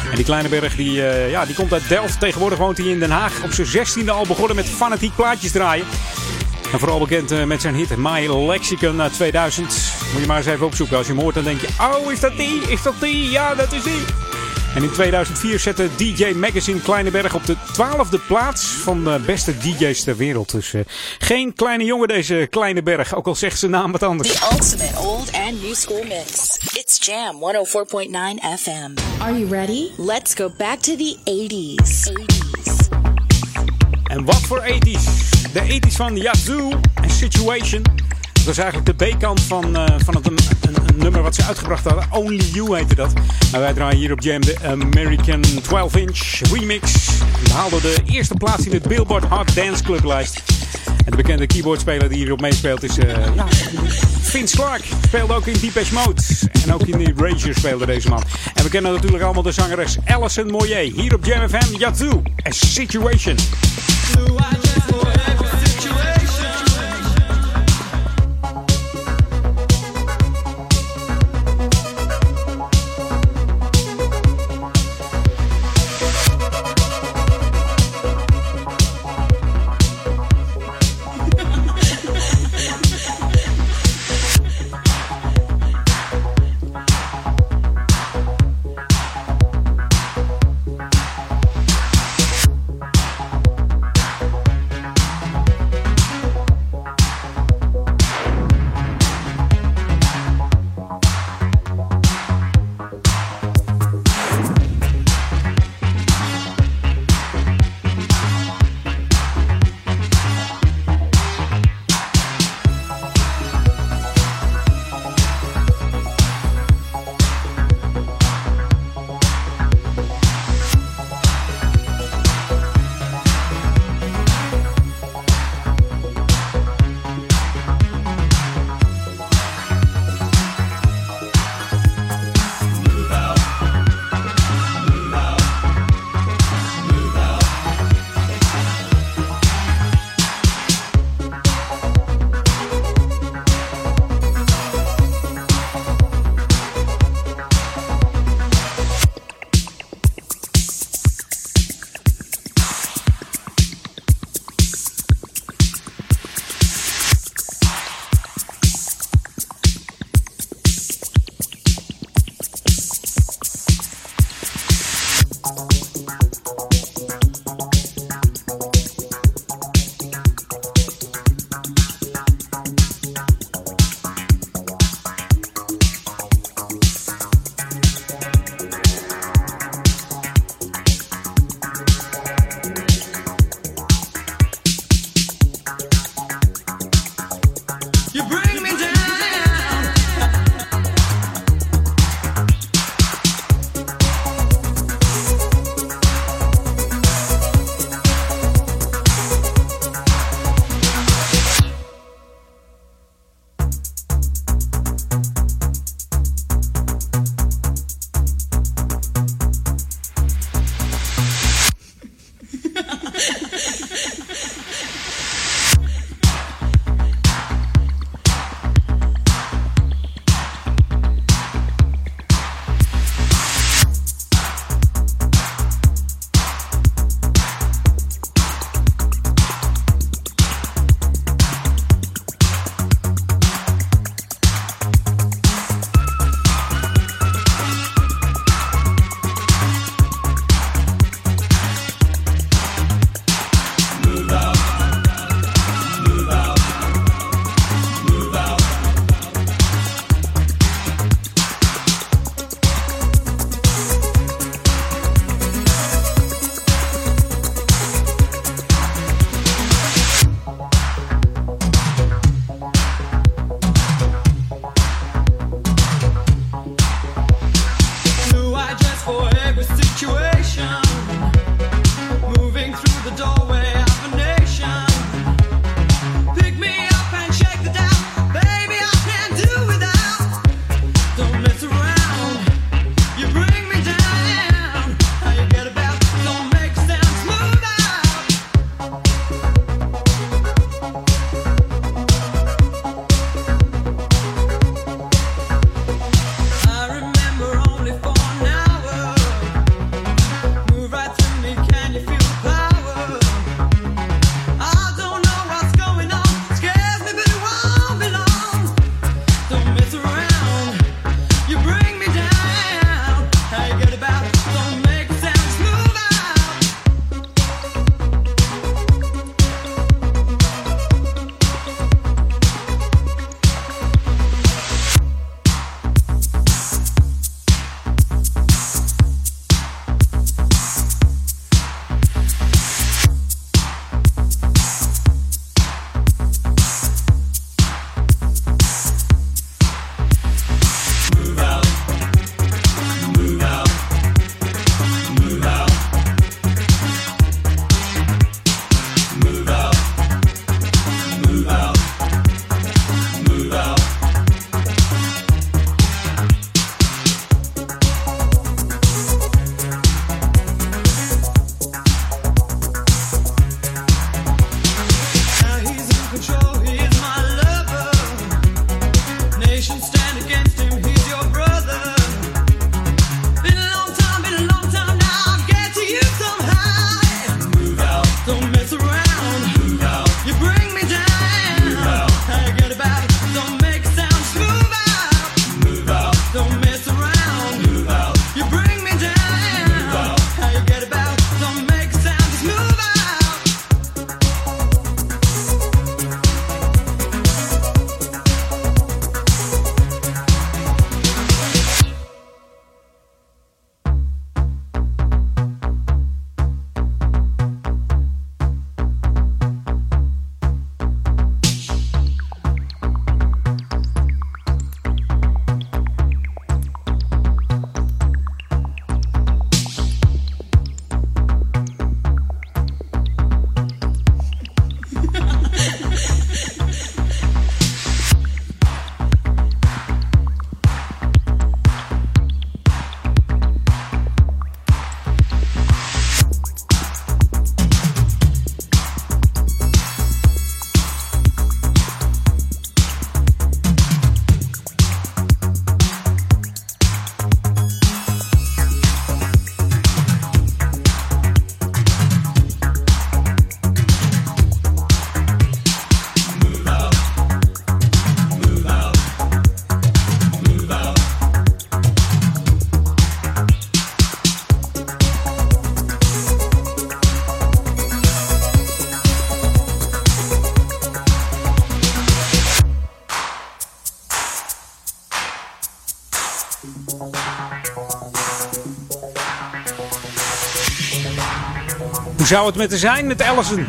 En die Kleineberg die, eh, ja, die komt uit Delft. Tegenwoordig woont hij in Den Haag. Op zijn 16e al begonnen met fanatiek plaatjes draaien. En vooral bekend eh, met zijn hit My Lexicon uit 2000. Moet je maar eens even opzoeken. Als je hem hoort, dan denk je: Oh, is dat die? Is dat die? Ja, dat is die. En in 2004 zette DJ Magazine Kleineberg op de 12e plaats van de beste DJ's ter wereld. Dus eh, geen kleine jongen deze Kleineberg, ook al zegt zijn naam wat anders. The ultimate old and new school mix. It's Jam 104.9 FM. Are you ready? Let's go back to the 80s. En wat voor 80s? De 80s van Yazoo en Situation. Dat was eigenlijk de B-kant van, eh, van het, een, een- nummer wat ze uitgebracht hadden. Only You heette dat. Nou, wij draaien hier op Jam de American 12-inch remix. Die haalde de eerste plaats in het Billboard Hot Dance Club lijst. En de bekende keyboardspeler die hierop meespeelt is ja, Vince Clark. Speelde ook in Depeche Mode. En ook in The Erasure speelde deze man. En we kennen natuurlijk allemaal de zangeres Alison Moyer. Hier op Jam FM, Yazoo en Situation. Zou het met haar zijn, met Allison?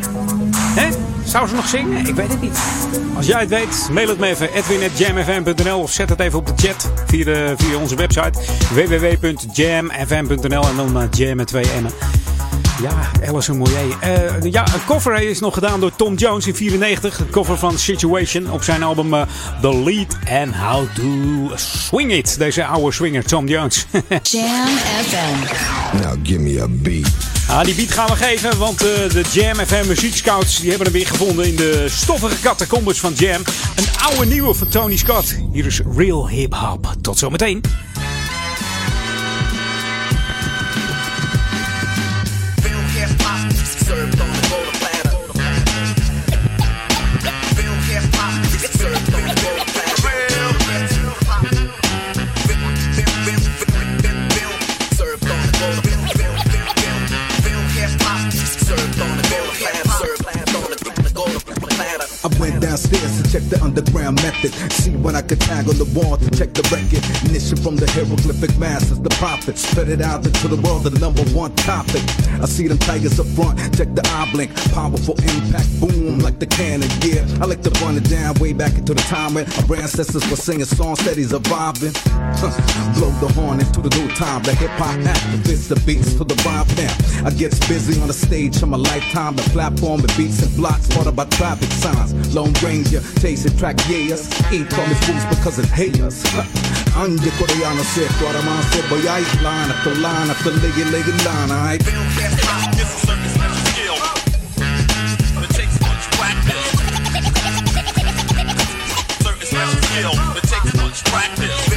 Hè? Zou ze nog zingen? Ik weet het niet. Als jij het weet, mail het me even. edwin.jamfm.nl of zet het even op de chat via, de, via onze website www.jamfm.nl en dan uh, jam met twee M'en. Ja, Alison Moyer. Uh, ja, een cover is nog gedaan door Tom Jones in 94. Een cover van Situation op zijn album uh, The Lead and How to Swing It. Deze oude swinger, Tom Jones. Jam FM. Now give me a beat. Ah, die beat gaan we geven, want uh, de Jam FM Muziek Scouts die hebben hem weer gevonden in de stoffige catacombes van Jam. Een oude nieuwe van Tony Scott. Hier is Real Hip Hop. Tot zometeen. Underground method. See what I could tag on the wall to check the record. Mission from the hieroglyphic masters, the prophets. Spread it out into the world, the number one topic. I see them tigers up front, check the eye blink. Powerful impact, boom, like the cannon, yeah. I like to run it down way back into the time when our ancestors were singing songs steady. Huh. Blow the horn into the new time. The hip hop activists, the beats to the vibe now. I gets busy on the stage of my lifetime. The platform with beats and blocks, ordered by traffic signs. Lone Ranger, chasing track years Ain't promise fools because of haters. Hangi koreyana set var ama set boy I line up the line up the lay line I feel that's not I. It takes much practice.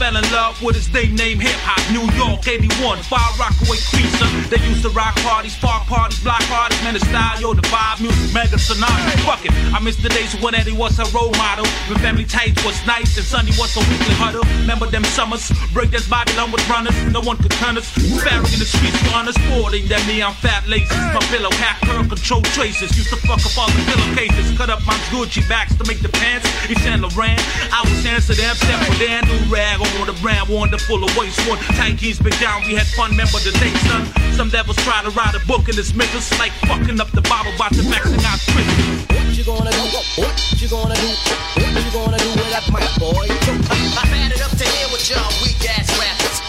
Fell in love with his day name hip hop. New York 81, Fire Rockaway pizza. They used to rock parties, park parties, block parties. Man, the style, yo, the vibe, music, mega sonata. Fuck it, I miss the days when Eddie was a role model. When family tights was nice and Sunday was a weekly huddle. Remember them summers? Break this Babylon with runners. No one could turn us. Pharaoh in the streets, for us. Sporting them neon fat laces. My pillow hat, curl, control traces. Used to fuck up all the pillowcases. Cut up my Gucci backs to make the pants. Yves Saint Laurent. I was dancing them, step for their new rag on the brand, wonderful of waste one. Tight jeans, big down, we had fun, remember the day, son. Some devils try to write a book and dismiss us like fucking up the Bible, about to maxing out scriptures. What you gonna do? What you gonna do? What you gonna do with that mic, boy? I had it up to here with y'all weak ass rappers.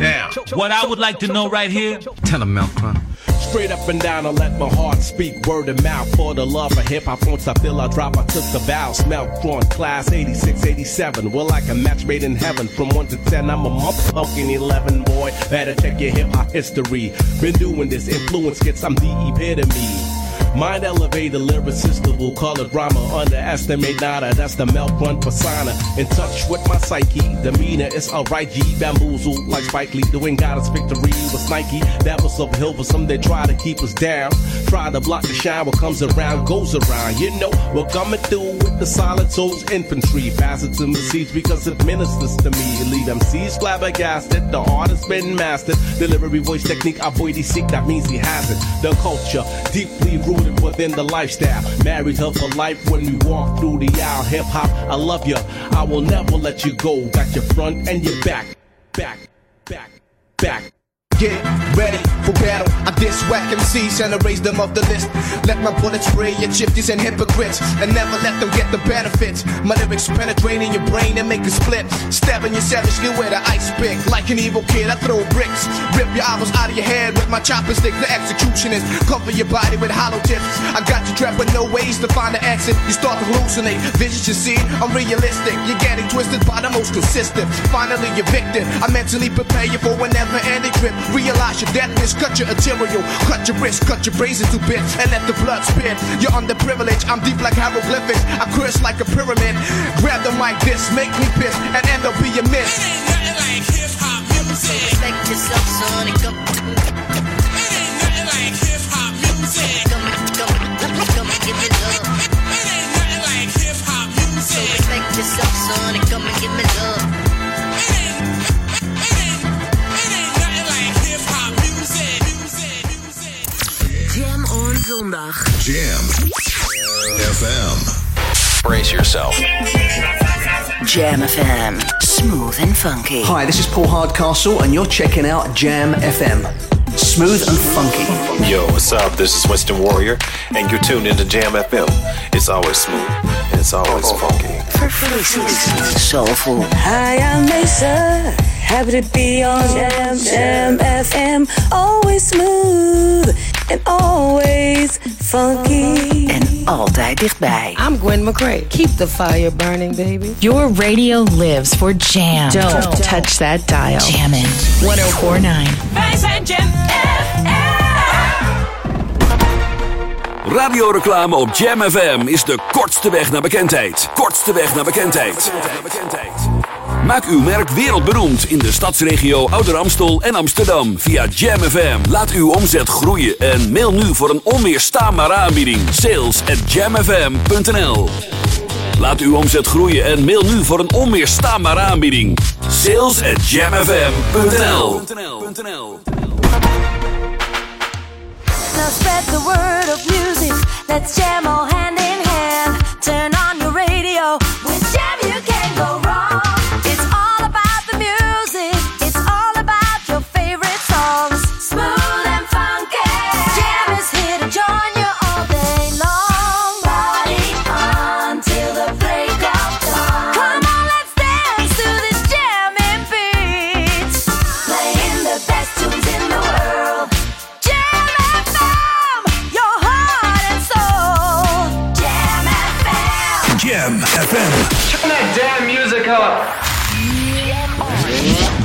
Now, what I would like to know right here, Tell him, Melcron. Straight up and down, I let my heart speak word of mouth. For the love of hip hop, once I feel I drop, I took the vow. Smell drawn, class 86, 87. Well, like a match made in heaven. From 1 to 10, I'm a motherfucking 11, boy. Better check your hip hop history. Been doing this, influence gets, I'm the epitome. Mind elevator lyricist will call it rhymer. Underestimate nada, that's the milk run persona. In touch with my psyche, demeanor is alright. G bamboozled like Spike Lee, doing got us victory with Nike. That was up hill, but some they try to keep us down. Try to block the shine, what comes around goes around. You know, we're coming through with the solid souls infantry. Pass it to the seeds because it ministers to me. Lead them C's flabbergasted, the art has been mastered. Delivery voice technique, I boy, he seek, that means he has it. The culture, deeply rooted within the lifestyle. Married her for life when we walk through the aisle. Hip hop, I love you. I will never let you go. Got your front and your back, back, back, back. Get ready for battle. I diss whack MCs and erase them off the list. Let my bullets spray your chifties and hypocrites and never let them get the benefits. My lyrics penetrating your brain and make it split. Stabbing you savagely with an ice pick. Like an evil kid, I throw bricks. Rip your eyeballs out of your head with my chopper stick. The executionist. Cover your body with hollow tips. I got you trapped with no ways to find the exit. You start to hallucinate. Visions you see, I'm realistic. You're getting twisted by the most consistent. Finally, you're victim. I mentally prepare you for a never ending grip. Realize your deadness, cut your arterial, cut your wrist, cut your brains into bits, and let the blood spit. You're underprivileged, I'm deep like hieroglyphics. I curse like a pyramid. Grab the mic, this make me piss, and end up be a miss. Respect yourself, son, and come. It ain't nothing like hip hop music. Come, come, come and give me love. It ain't nothing like hip hop music. So respect yourself, son, and come and give me love. Zondag. Jam FM. Brace yourself. Jam FM. Smooth and funky. Hi, this is Paul Hardcastle, and you're checking out Jam FM. Smooth and funky. Yo, what's up? This is Winston Warrior, and you're tuned into Jam FM. It's always smooth, and it's always funky. Smooth, soulful. Hi, I'm Mesa. Happy to be on Jam Jam FM. Always smooth and always funky. En altijd dichtbij. I'm Gwen McCrae. Keep the fire burning, baby. Your radio lives for jam. Don't, touch that dial. Jammin'. 1049. Wij zijn Jam Radioreclame op Jam FM is de kortste weg naar bekendheid. Kortste weg naar bekendheid. Maak uw merk wereldberoemd in de stadsregio Ouder Amstel en Amsterdam via Jam FM. Laat uw omzet groeien en mail nu voor een onweerstaanbare aanbieding. Sales at jamfm.nl Laat uw omzet groeien en mail nu voor een onweerstaanbare aanbieding. Sales at jamfm.nl. Let's jam all hand in hand.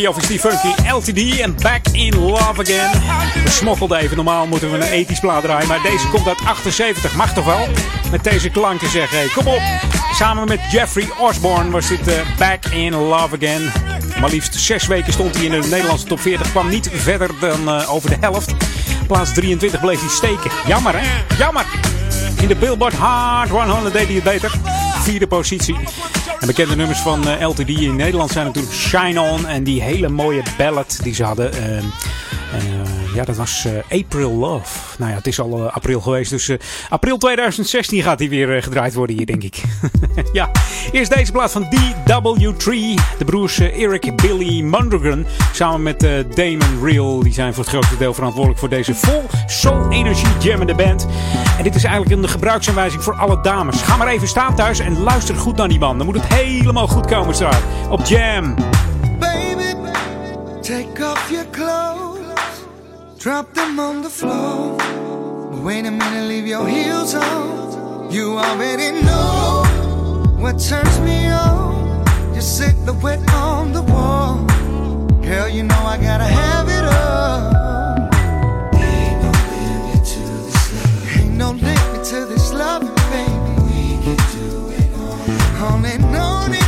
funky of is die funky? LTD en Back in Love Again. We smokkelden even. Normaal moeten we een ethisch plaat draaien. Maar deze komt uit 78. Mag toch wel? Met deze klanken zeggen. Hey, kom op. Samen met Jeffrey Osborne was dit eh, Back in Love Again. Maar liefst zes weken stond hij in de Nederlandse top 40. Kwam niet verder dan eh, over de helft. Plaats 23 bleef hij steken. Jammer hè? Jammer. In de Billboard Hard 100 deed hij het beter. Vierde positie. En bekende nummers van eh, LTD in Nederland zijn natuurlijk Shine On. En die hele mooie ballad die ze hadden. eh, eh, ja, dat was eh, April Love. Nou ja, het is al eh, april geweest. Dus eh, april 2016 gaat die weer gedraaid worden hier, denk ik. ja, eerst deze plaat van DW3. De broers Eric Billy Mondragon. Samen met Damon Real. Die zijn voor het grootste deel verantwoordelijk voor deze vol soul energie jammende band. En dit is eigenlijk een gebruiksaanwijzing voor alle dames. Ga maar even staan thuis en luister goed naar die man. Dan moet het helemaal goed komen straks. Op Jam. Baby, take off your clothes, drop them on the floor. But wait a minute, leave your heels on. You already know what turns me on. Your silhouette on the wall. Girl, you know I gotta have it all. Ain't no limit to this love. Ain't no limit to this love, baby. We can do it all. on and on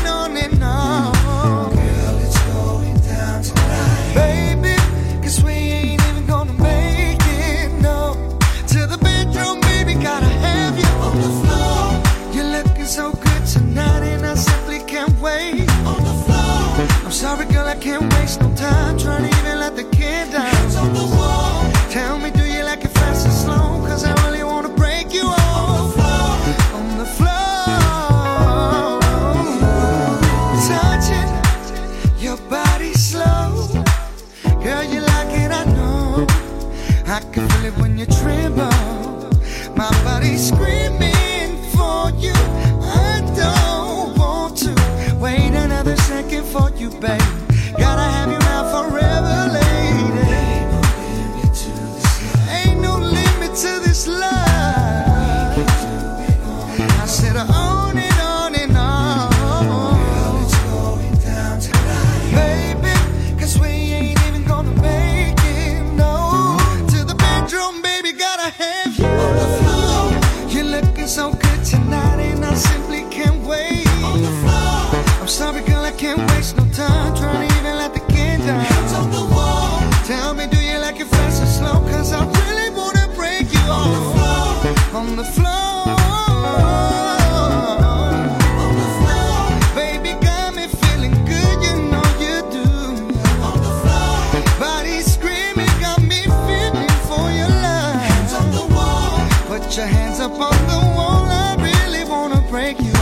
waste no time trying to even let the kid down. On the wall. Tell me, do you like it fast or slow? Cause I really wanna break you. On the floor. On the floor. Touching your body slow. Girl, you like it, I know. I can feel it when you tremble. My screaming for you. I don't want to wait another second for you, babe. Wanna break you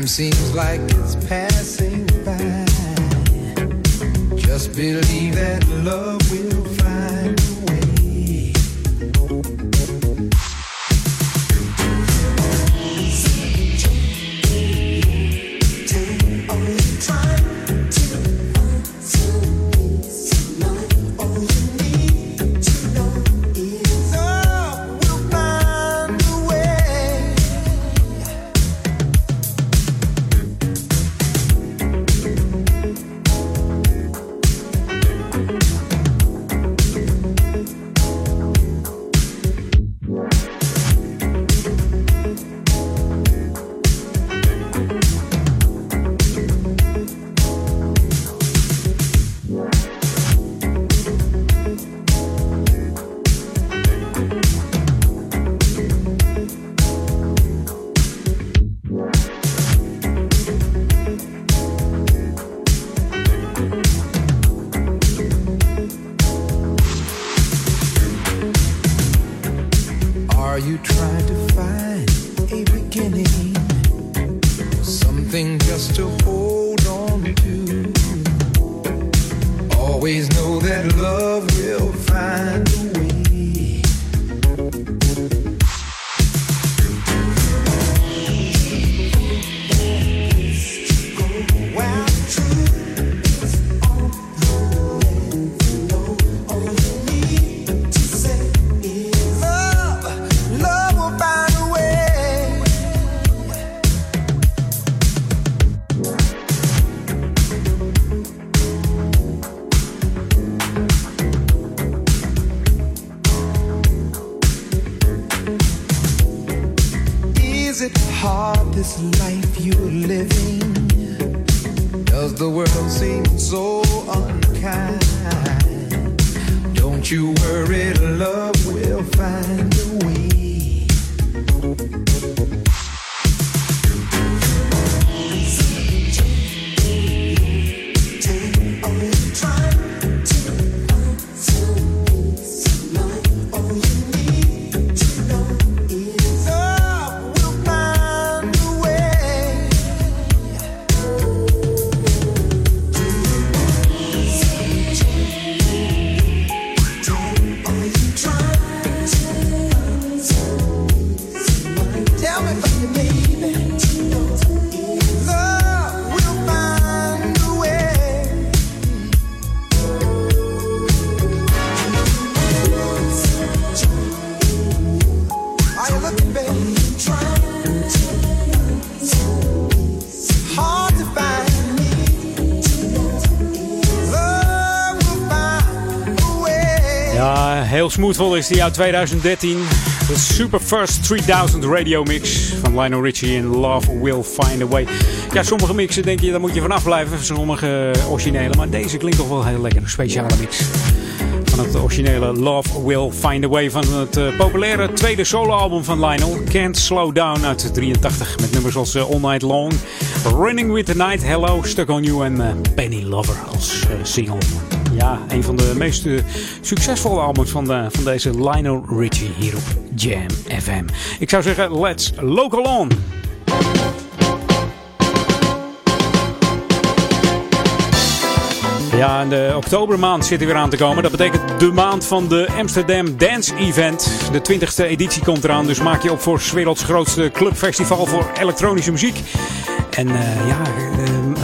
Time seems like it's passing by. Just believe that love will. Smooth is die uit 2013. De Super First 3000 Radio Mix van Lionel Richie in Love Will Find A Way. Ja, sommige mixen denk je, daar moet je vanaf blijven. Sommige originele, maar deze klinkt toch wel heel lekker. Een speciale mix van het originele Love Will Find A Way van het eh, populaire tweede soloalbum van Lionel. Can't Slow Down uit 83 met nummers als eh, All Night Long, Running With The Night, Hello, Stuck On You en uh, Penny single. Ja, een van de meest succesvolle albums van, de, van deze Lionel Richie hier op Jam FM. Ik zou zeggen, let's local on! Ja, de oktobermaand zit er weer aan te komen. Dat betekent de maand van de Amsterdam Dance Event. De 20e editie komt eraan, dus maak je op voor 's werelds grootste clubfestival voor elektronische muziek. En uh, ja,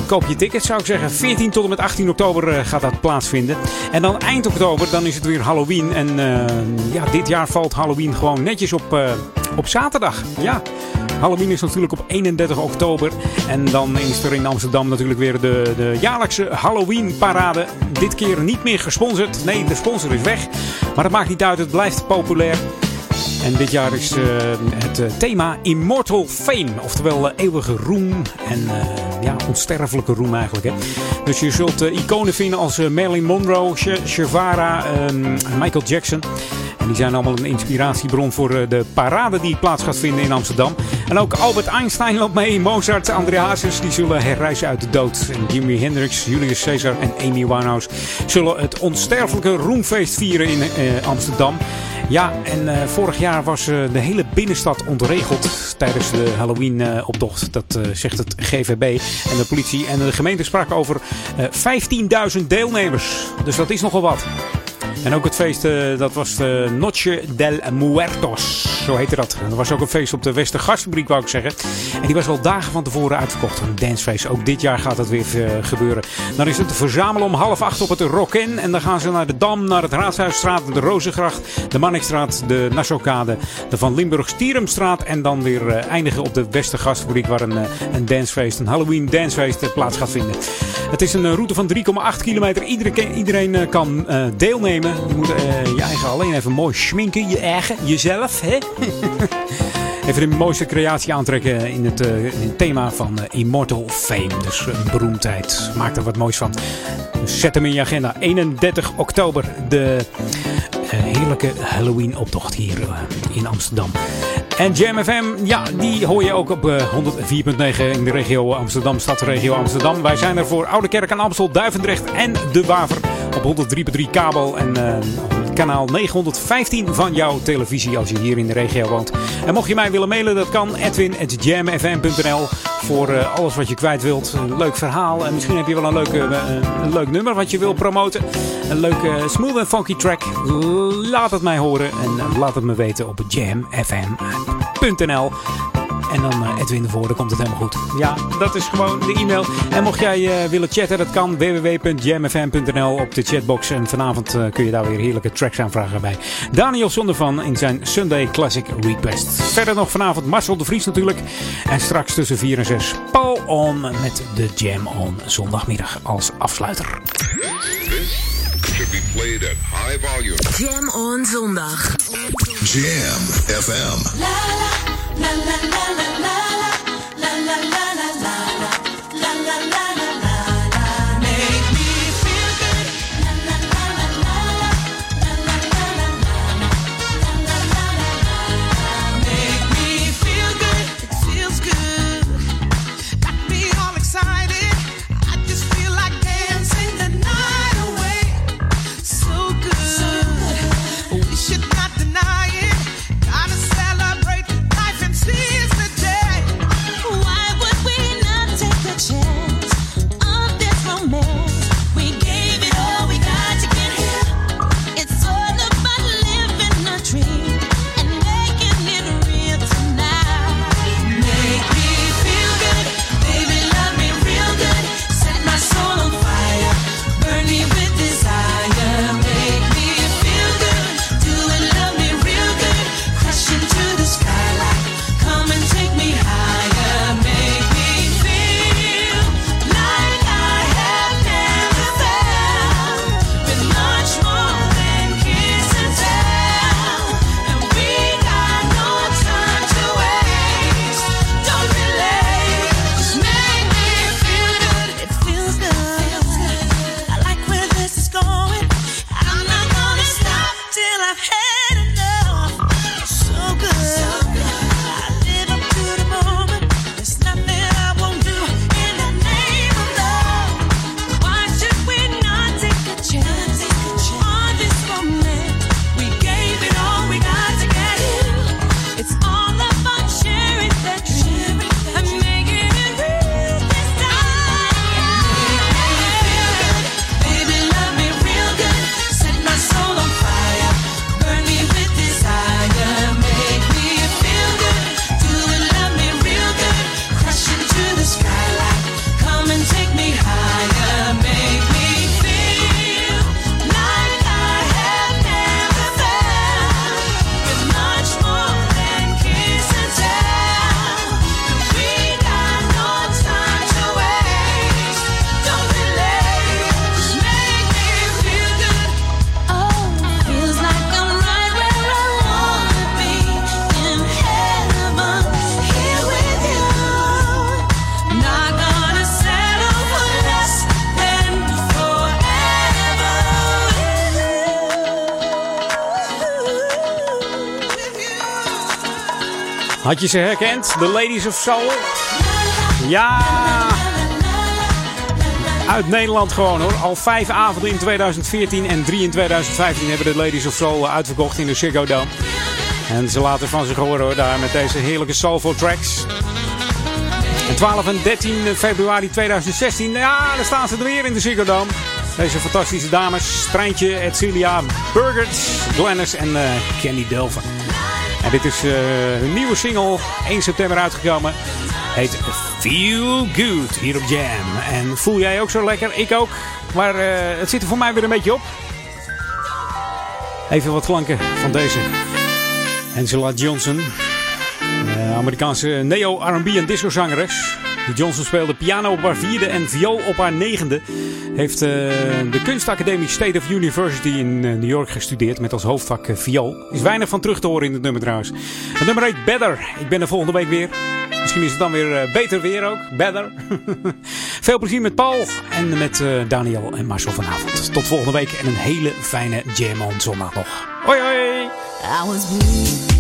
koop je tickets zou ik zeggen. 14 tot en met 18 oktober uh, gaat dat plaatsvinden. En dan eind oktober, dan is het weer Halloween. En ja, dit jaar valt Halloween gewoon netjes op, op zaterdag. Ja, Halloween is natuurlijk op 31 oktober. En dan is er in Amsterdam natuurlijk weer de, de jaarlijkse Halloween parade. Dit keer niet meer gesponsord. Nee, de sponsor is weg. Maar dat maakt niet uit, het blijft populair. En dit jaar is uh, het uh, thema Immortal Fame. Oftewel uh, eeuwige roem en ja, onsterfelijke roem eigenlijk. Hè. Dus je zult iconen vinden als Marilyn Monroe, Shavara, Michael Jackson. En die zijn allemaal een inspiratiebron voor de parade die plaats gaat vinden in Amsterdam. En ook Albert Einstein loopt mee, Mozart, André Hazes, die zullen herreizen uit de dood. En Jimi Hendrix, Julius Caesar en Amy Winehouse zullen het onsterfelijke roemfeest vieren in Amsterdam. Ja, en uh, vorig jaar was uh, de hele binnenstad ontregeld tijdens de Halloween-optocht. dat uh, zegt het GVB en de politie. En de gemeente sprak over 15.000 deelnemers. Dus dat is nogal wat. En ook het feest, uh, dat was de Noche del Muertos. Zo heette dat. En er was ook een feest op de Westergasfabriek, wou ik zeggen. En die was al dagen van tevoren uitverkocht. Een dancefeest. Ook dit jaar gaat dat weer uh, gebeuren. Dan is het verzamelen om half acht op het Rocken. En dan gaan ze naar de Dam, naar het Raadhuisstraat, de Rozengracht, de Mannikstraat, de Nassaukade, de Van Limburg-Stierumstraat. En dan weer eindigen op de Westergasfabriek, waar een, een dancefeest, een Halloween dancefeest plaats gaat vinden. Het is een route van 3,8 kilometer. Iedereen kan deelnemen. Je moet uh, je eigen alleen even mooi schminken. Je eigen, jezelf. Hè? even de mooiste creatie aantrekken in het, uh, in thema van uh, Immortal Fame. Dus een beroemdheid. Maak er wat moois van. Dus zet hem in je agenda. 31 oktober. De heerlijke Halloween optocht hier in Amsterdam. En Jam FM, ja, die hoor je ook op uh, 104.9 in de regio Amsterdam, stadsregio Amsterdam. Wij zijn er voor Oude Kerk en Amstel, Duivendrecht en De Waver op 103.3 kabel en uh, kanaal 915 van jouw televisie als je hier in de regio woont. En mocht je mij willen mailen, dat kan edwin.jamfm.nl voor uh, alles wat je kwijt wilt. Een leuk verhaal en misschien heb je wel een, leuke, uh, een leuk nummer wat je wil promoten. Een leuke smooth en funky track. Laat het mij horen en laat het me weten op jamfm.nl. En dan uh, Edwin ervoor, dan komt het helemaal goed. Ja, dat is gewoon de e-mail. En mocht jij uh, willen chatten, dat kan www.jamfm.nl op de chatbox. En vanavond uh, kun je daar weer heerlijke tracks aanvragen bij Daniel Zondervan in zijn Sunday Classic Request. Verder nog vanavond Marcel de Vries natuurlijk. En straks tussen 4 en 6 Paul On met de Jam On zondagmiddag als afsluiter. should be played at high volume. Jam on zondag. Jam FM. La la la la la la Had je ze herkend? The Ladies of Soul? Ja! Uit Nederland gewoon hoor. Al vijf avonden in 2014 en drie in 2015 hebben de Ladies of Soul uitverkocht in de Ziggo Dome. En ze laten van zich horen hoor, daar met deze heerlijke soulful tracks. En 12 en 13 februari 2016, ja, daar staan ze er weer in de Ziggo Dome. Deze fantastische dames, Treintje, Edcilia, Burgert, Glennis en eh, Kenny Delver. Dit is eh, hun nieuwe single, 1 september uitgekomen. Heet Feel Good hier op Jam. En voel jij ook zo lekker? Ik ook. Maar eh, het zit er voor mij weer een beetje op. Even wat klanken van deze. Angela Johnson. eh, Amerikaanse neo-R&B en discozangeres. Die Johnson speelde piano op haar vierde en viool op haar negende. Heeft eh, de kunstacademie State of University in eh, New York gestudeerd met als hoofdvak eh, viool. Is weinig van terug te horen in het nummer trouwens. Het nummer heet Better. Ik ben er volgende week weer. Misschien is het dan weer beter weer ook. Better. Veel plezier met Paul en met Daniel en Marcel vanavond. Tot volgende week en een hele fijne Jam on zondag nog. Hoi hoi! I was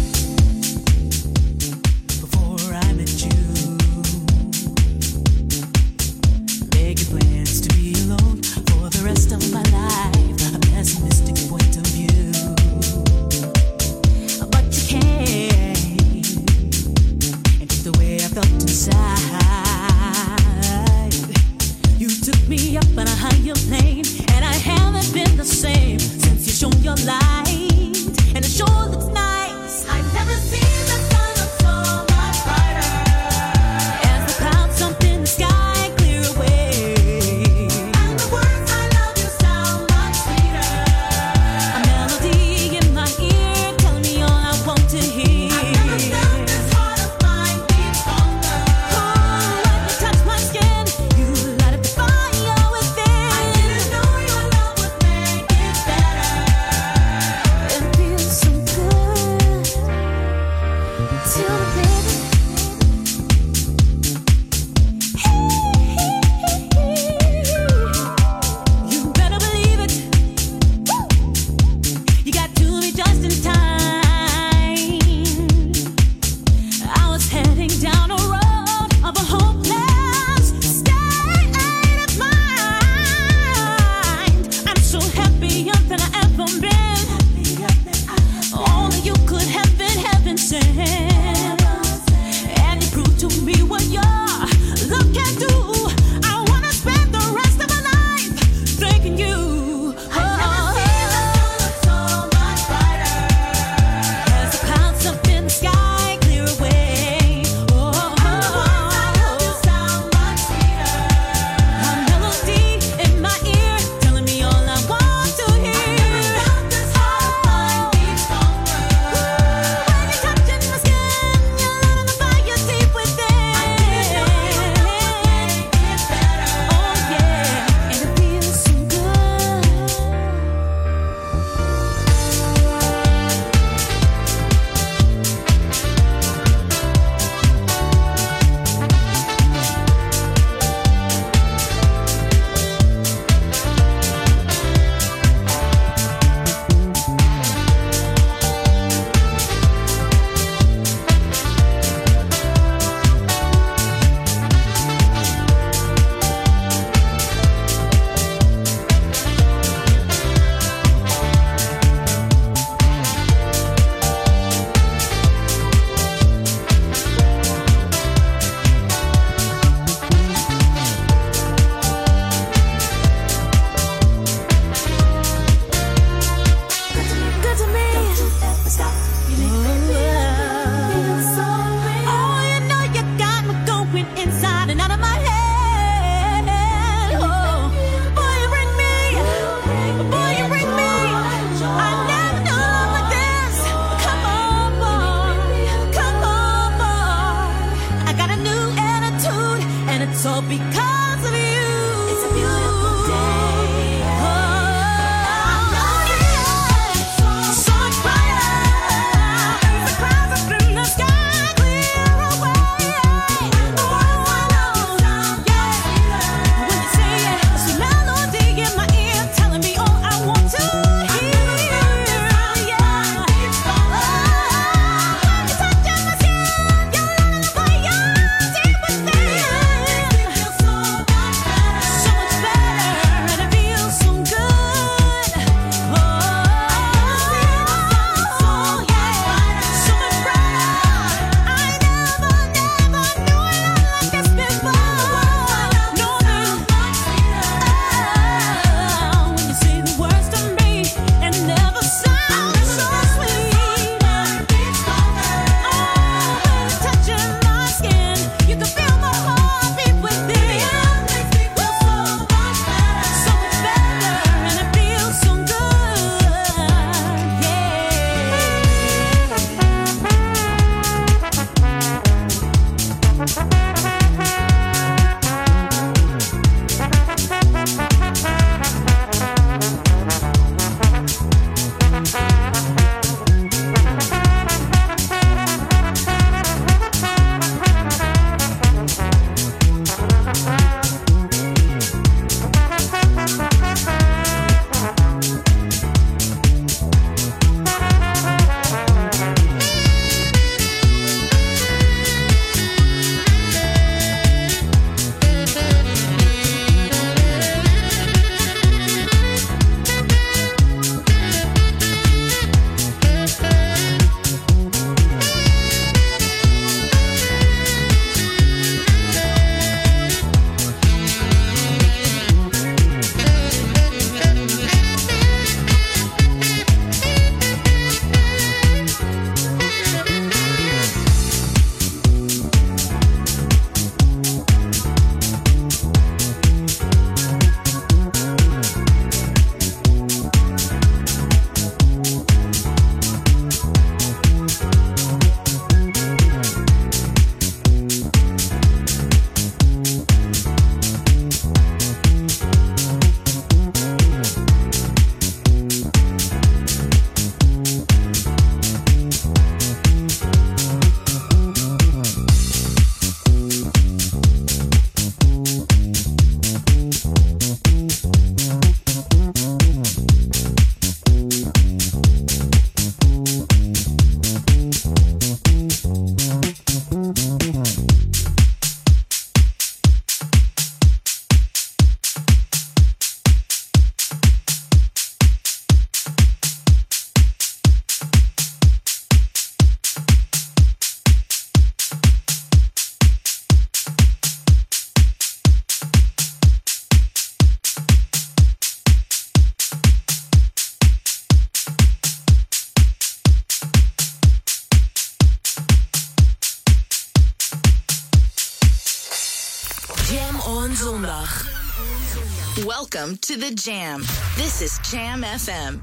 Welcome to the Jam. This is Jam FM.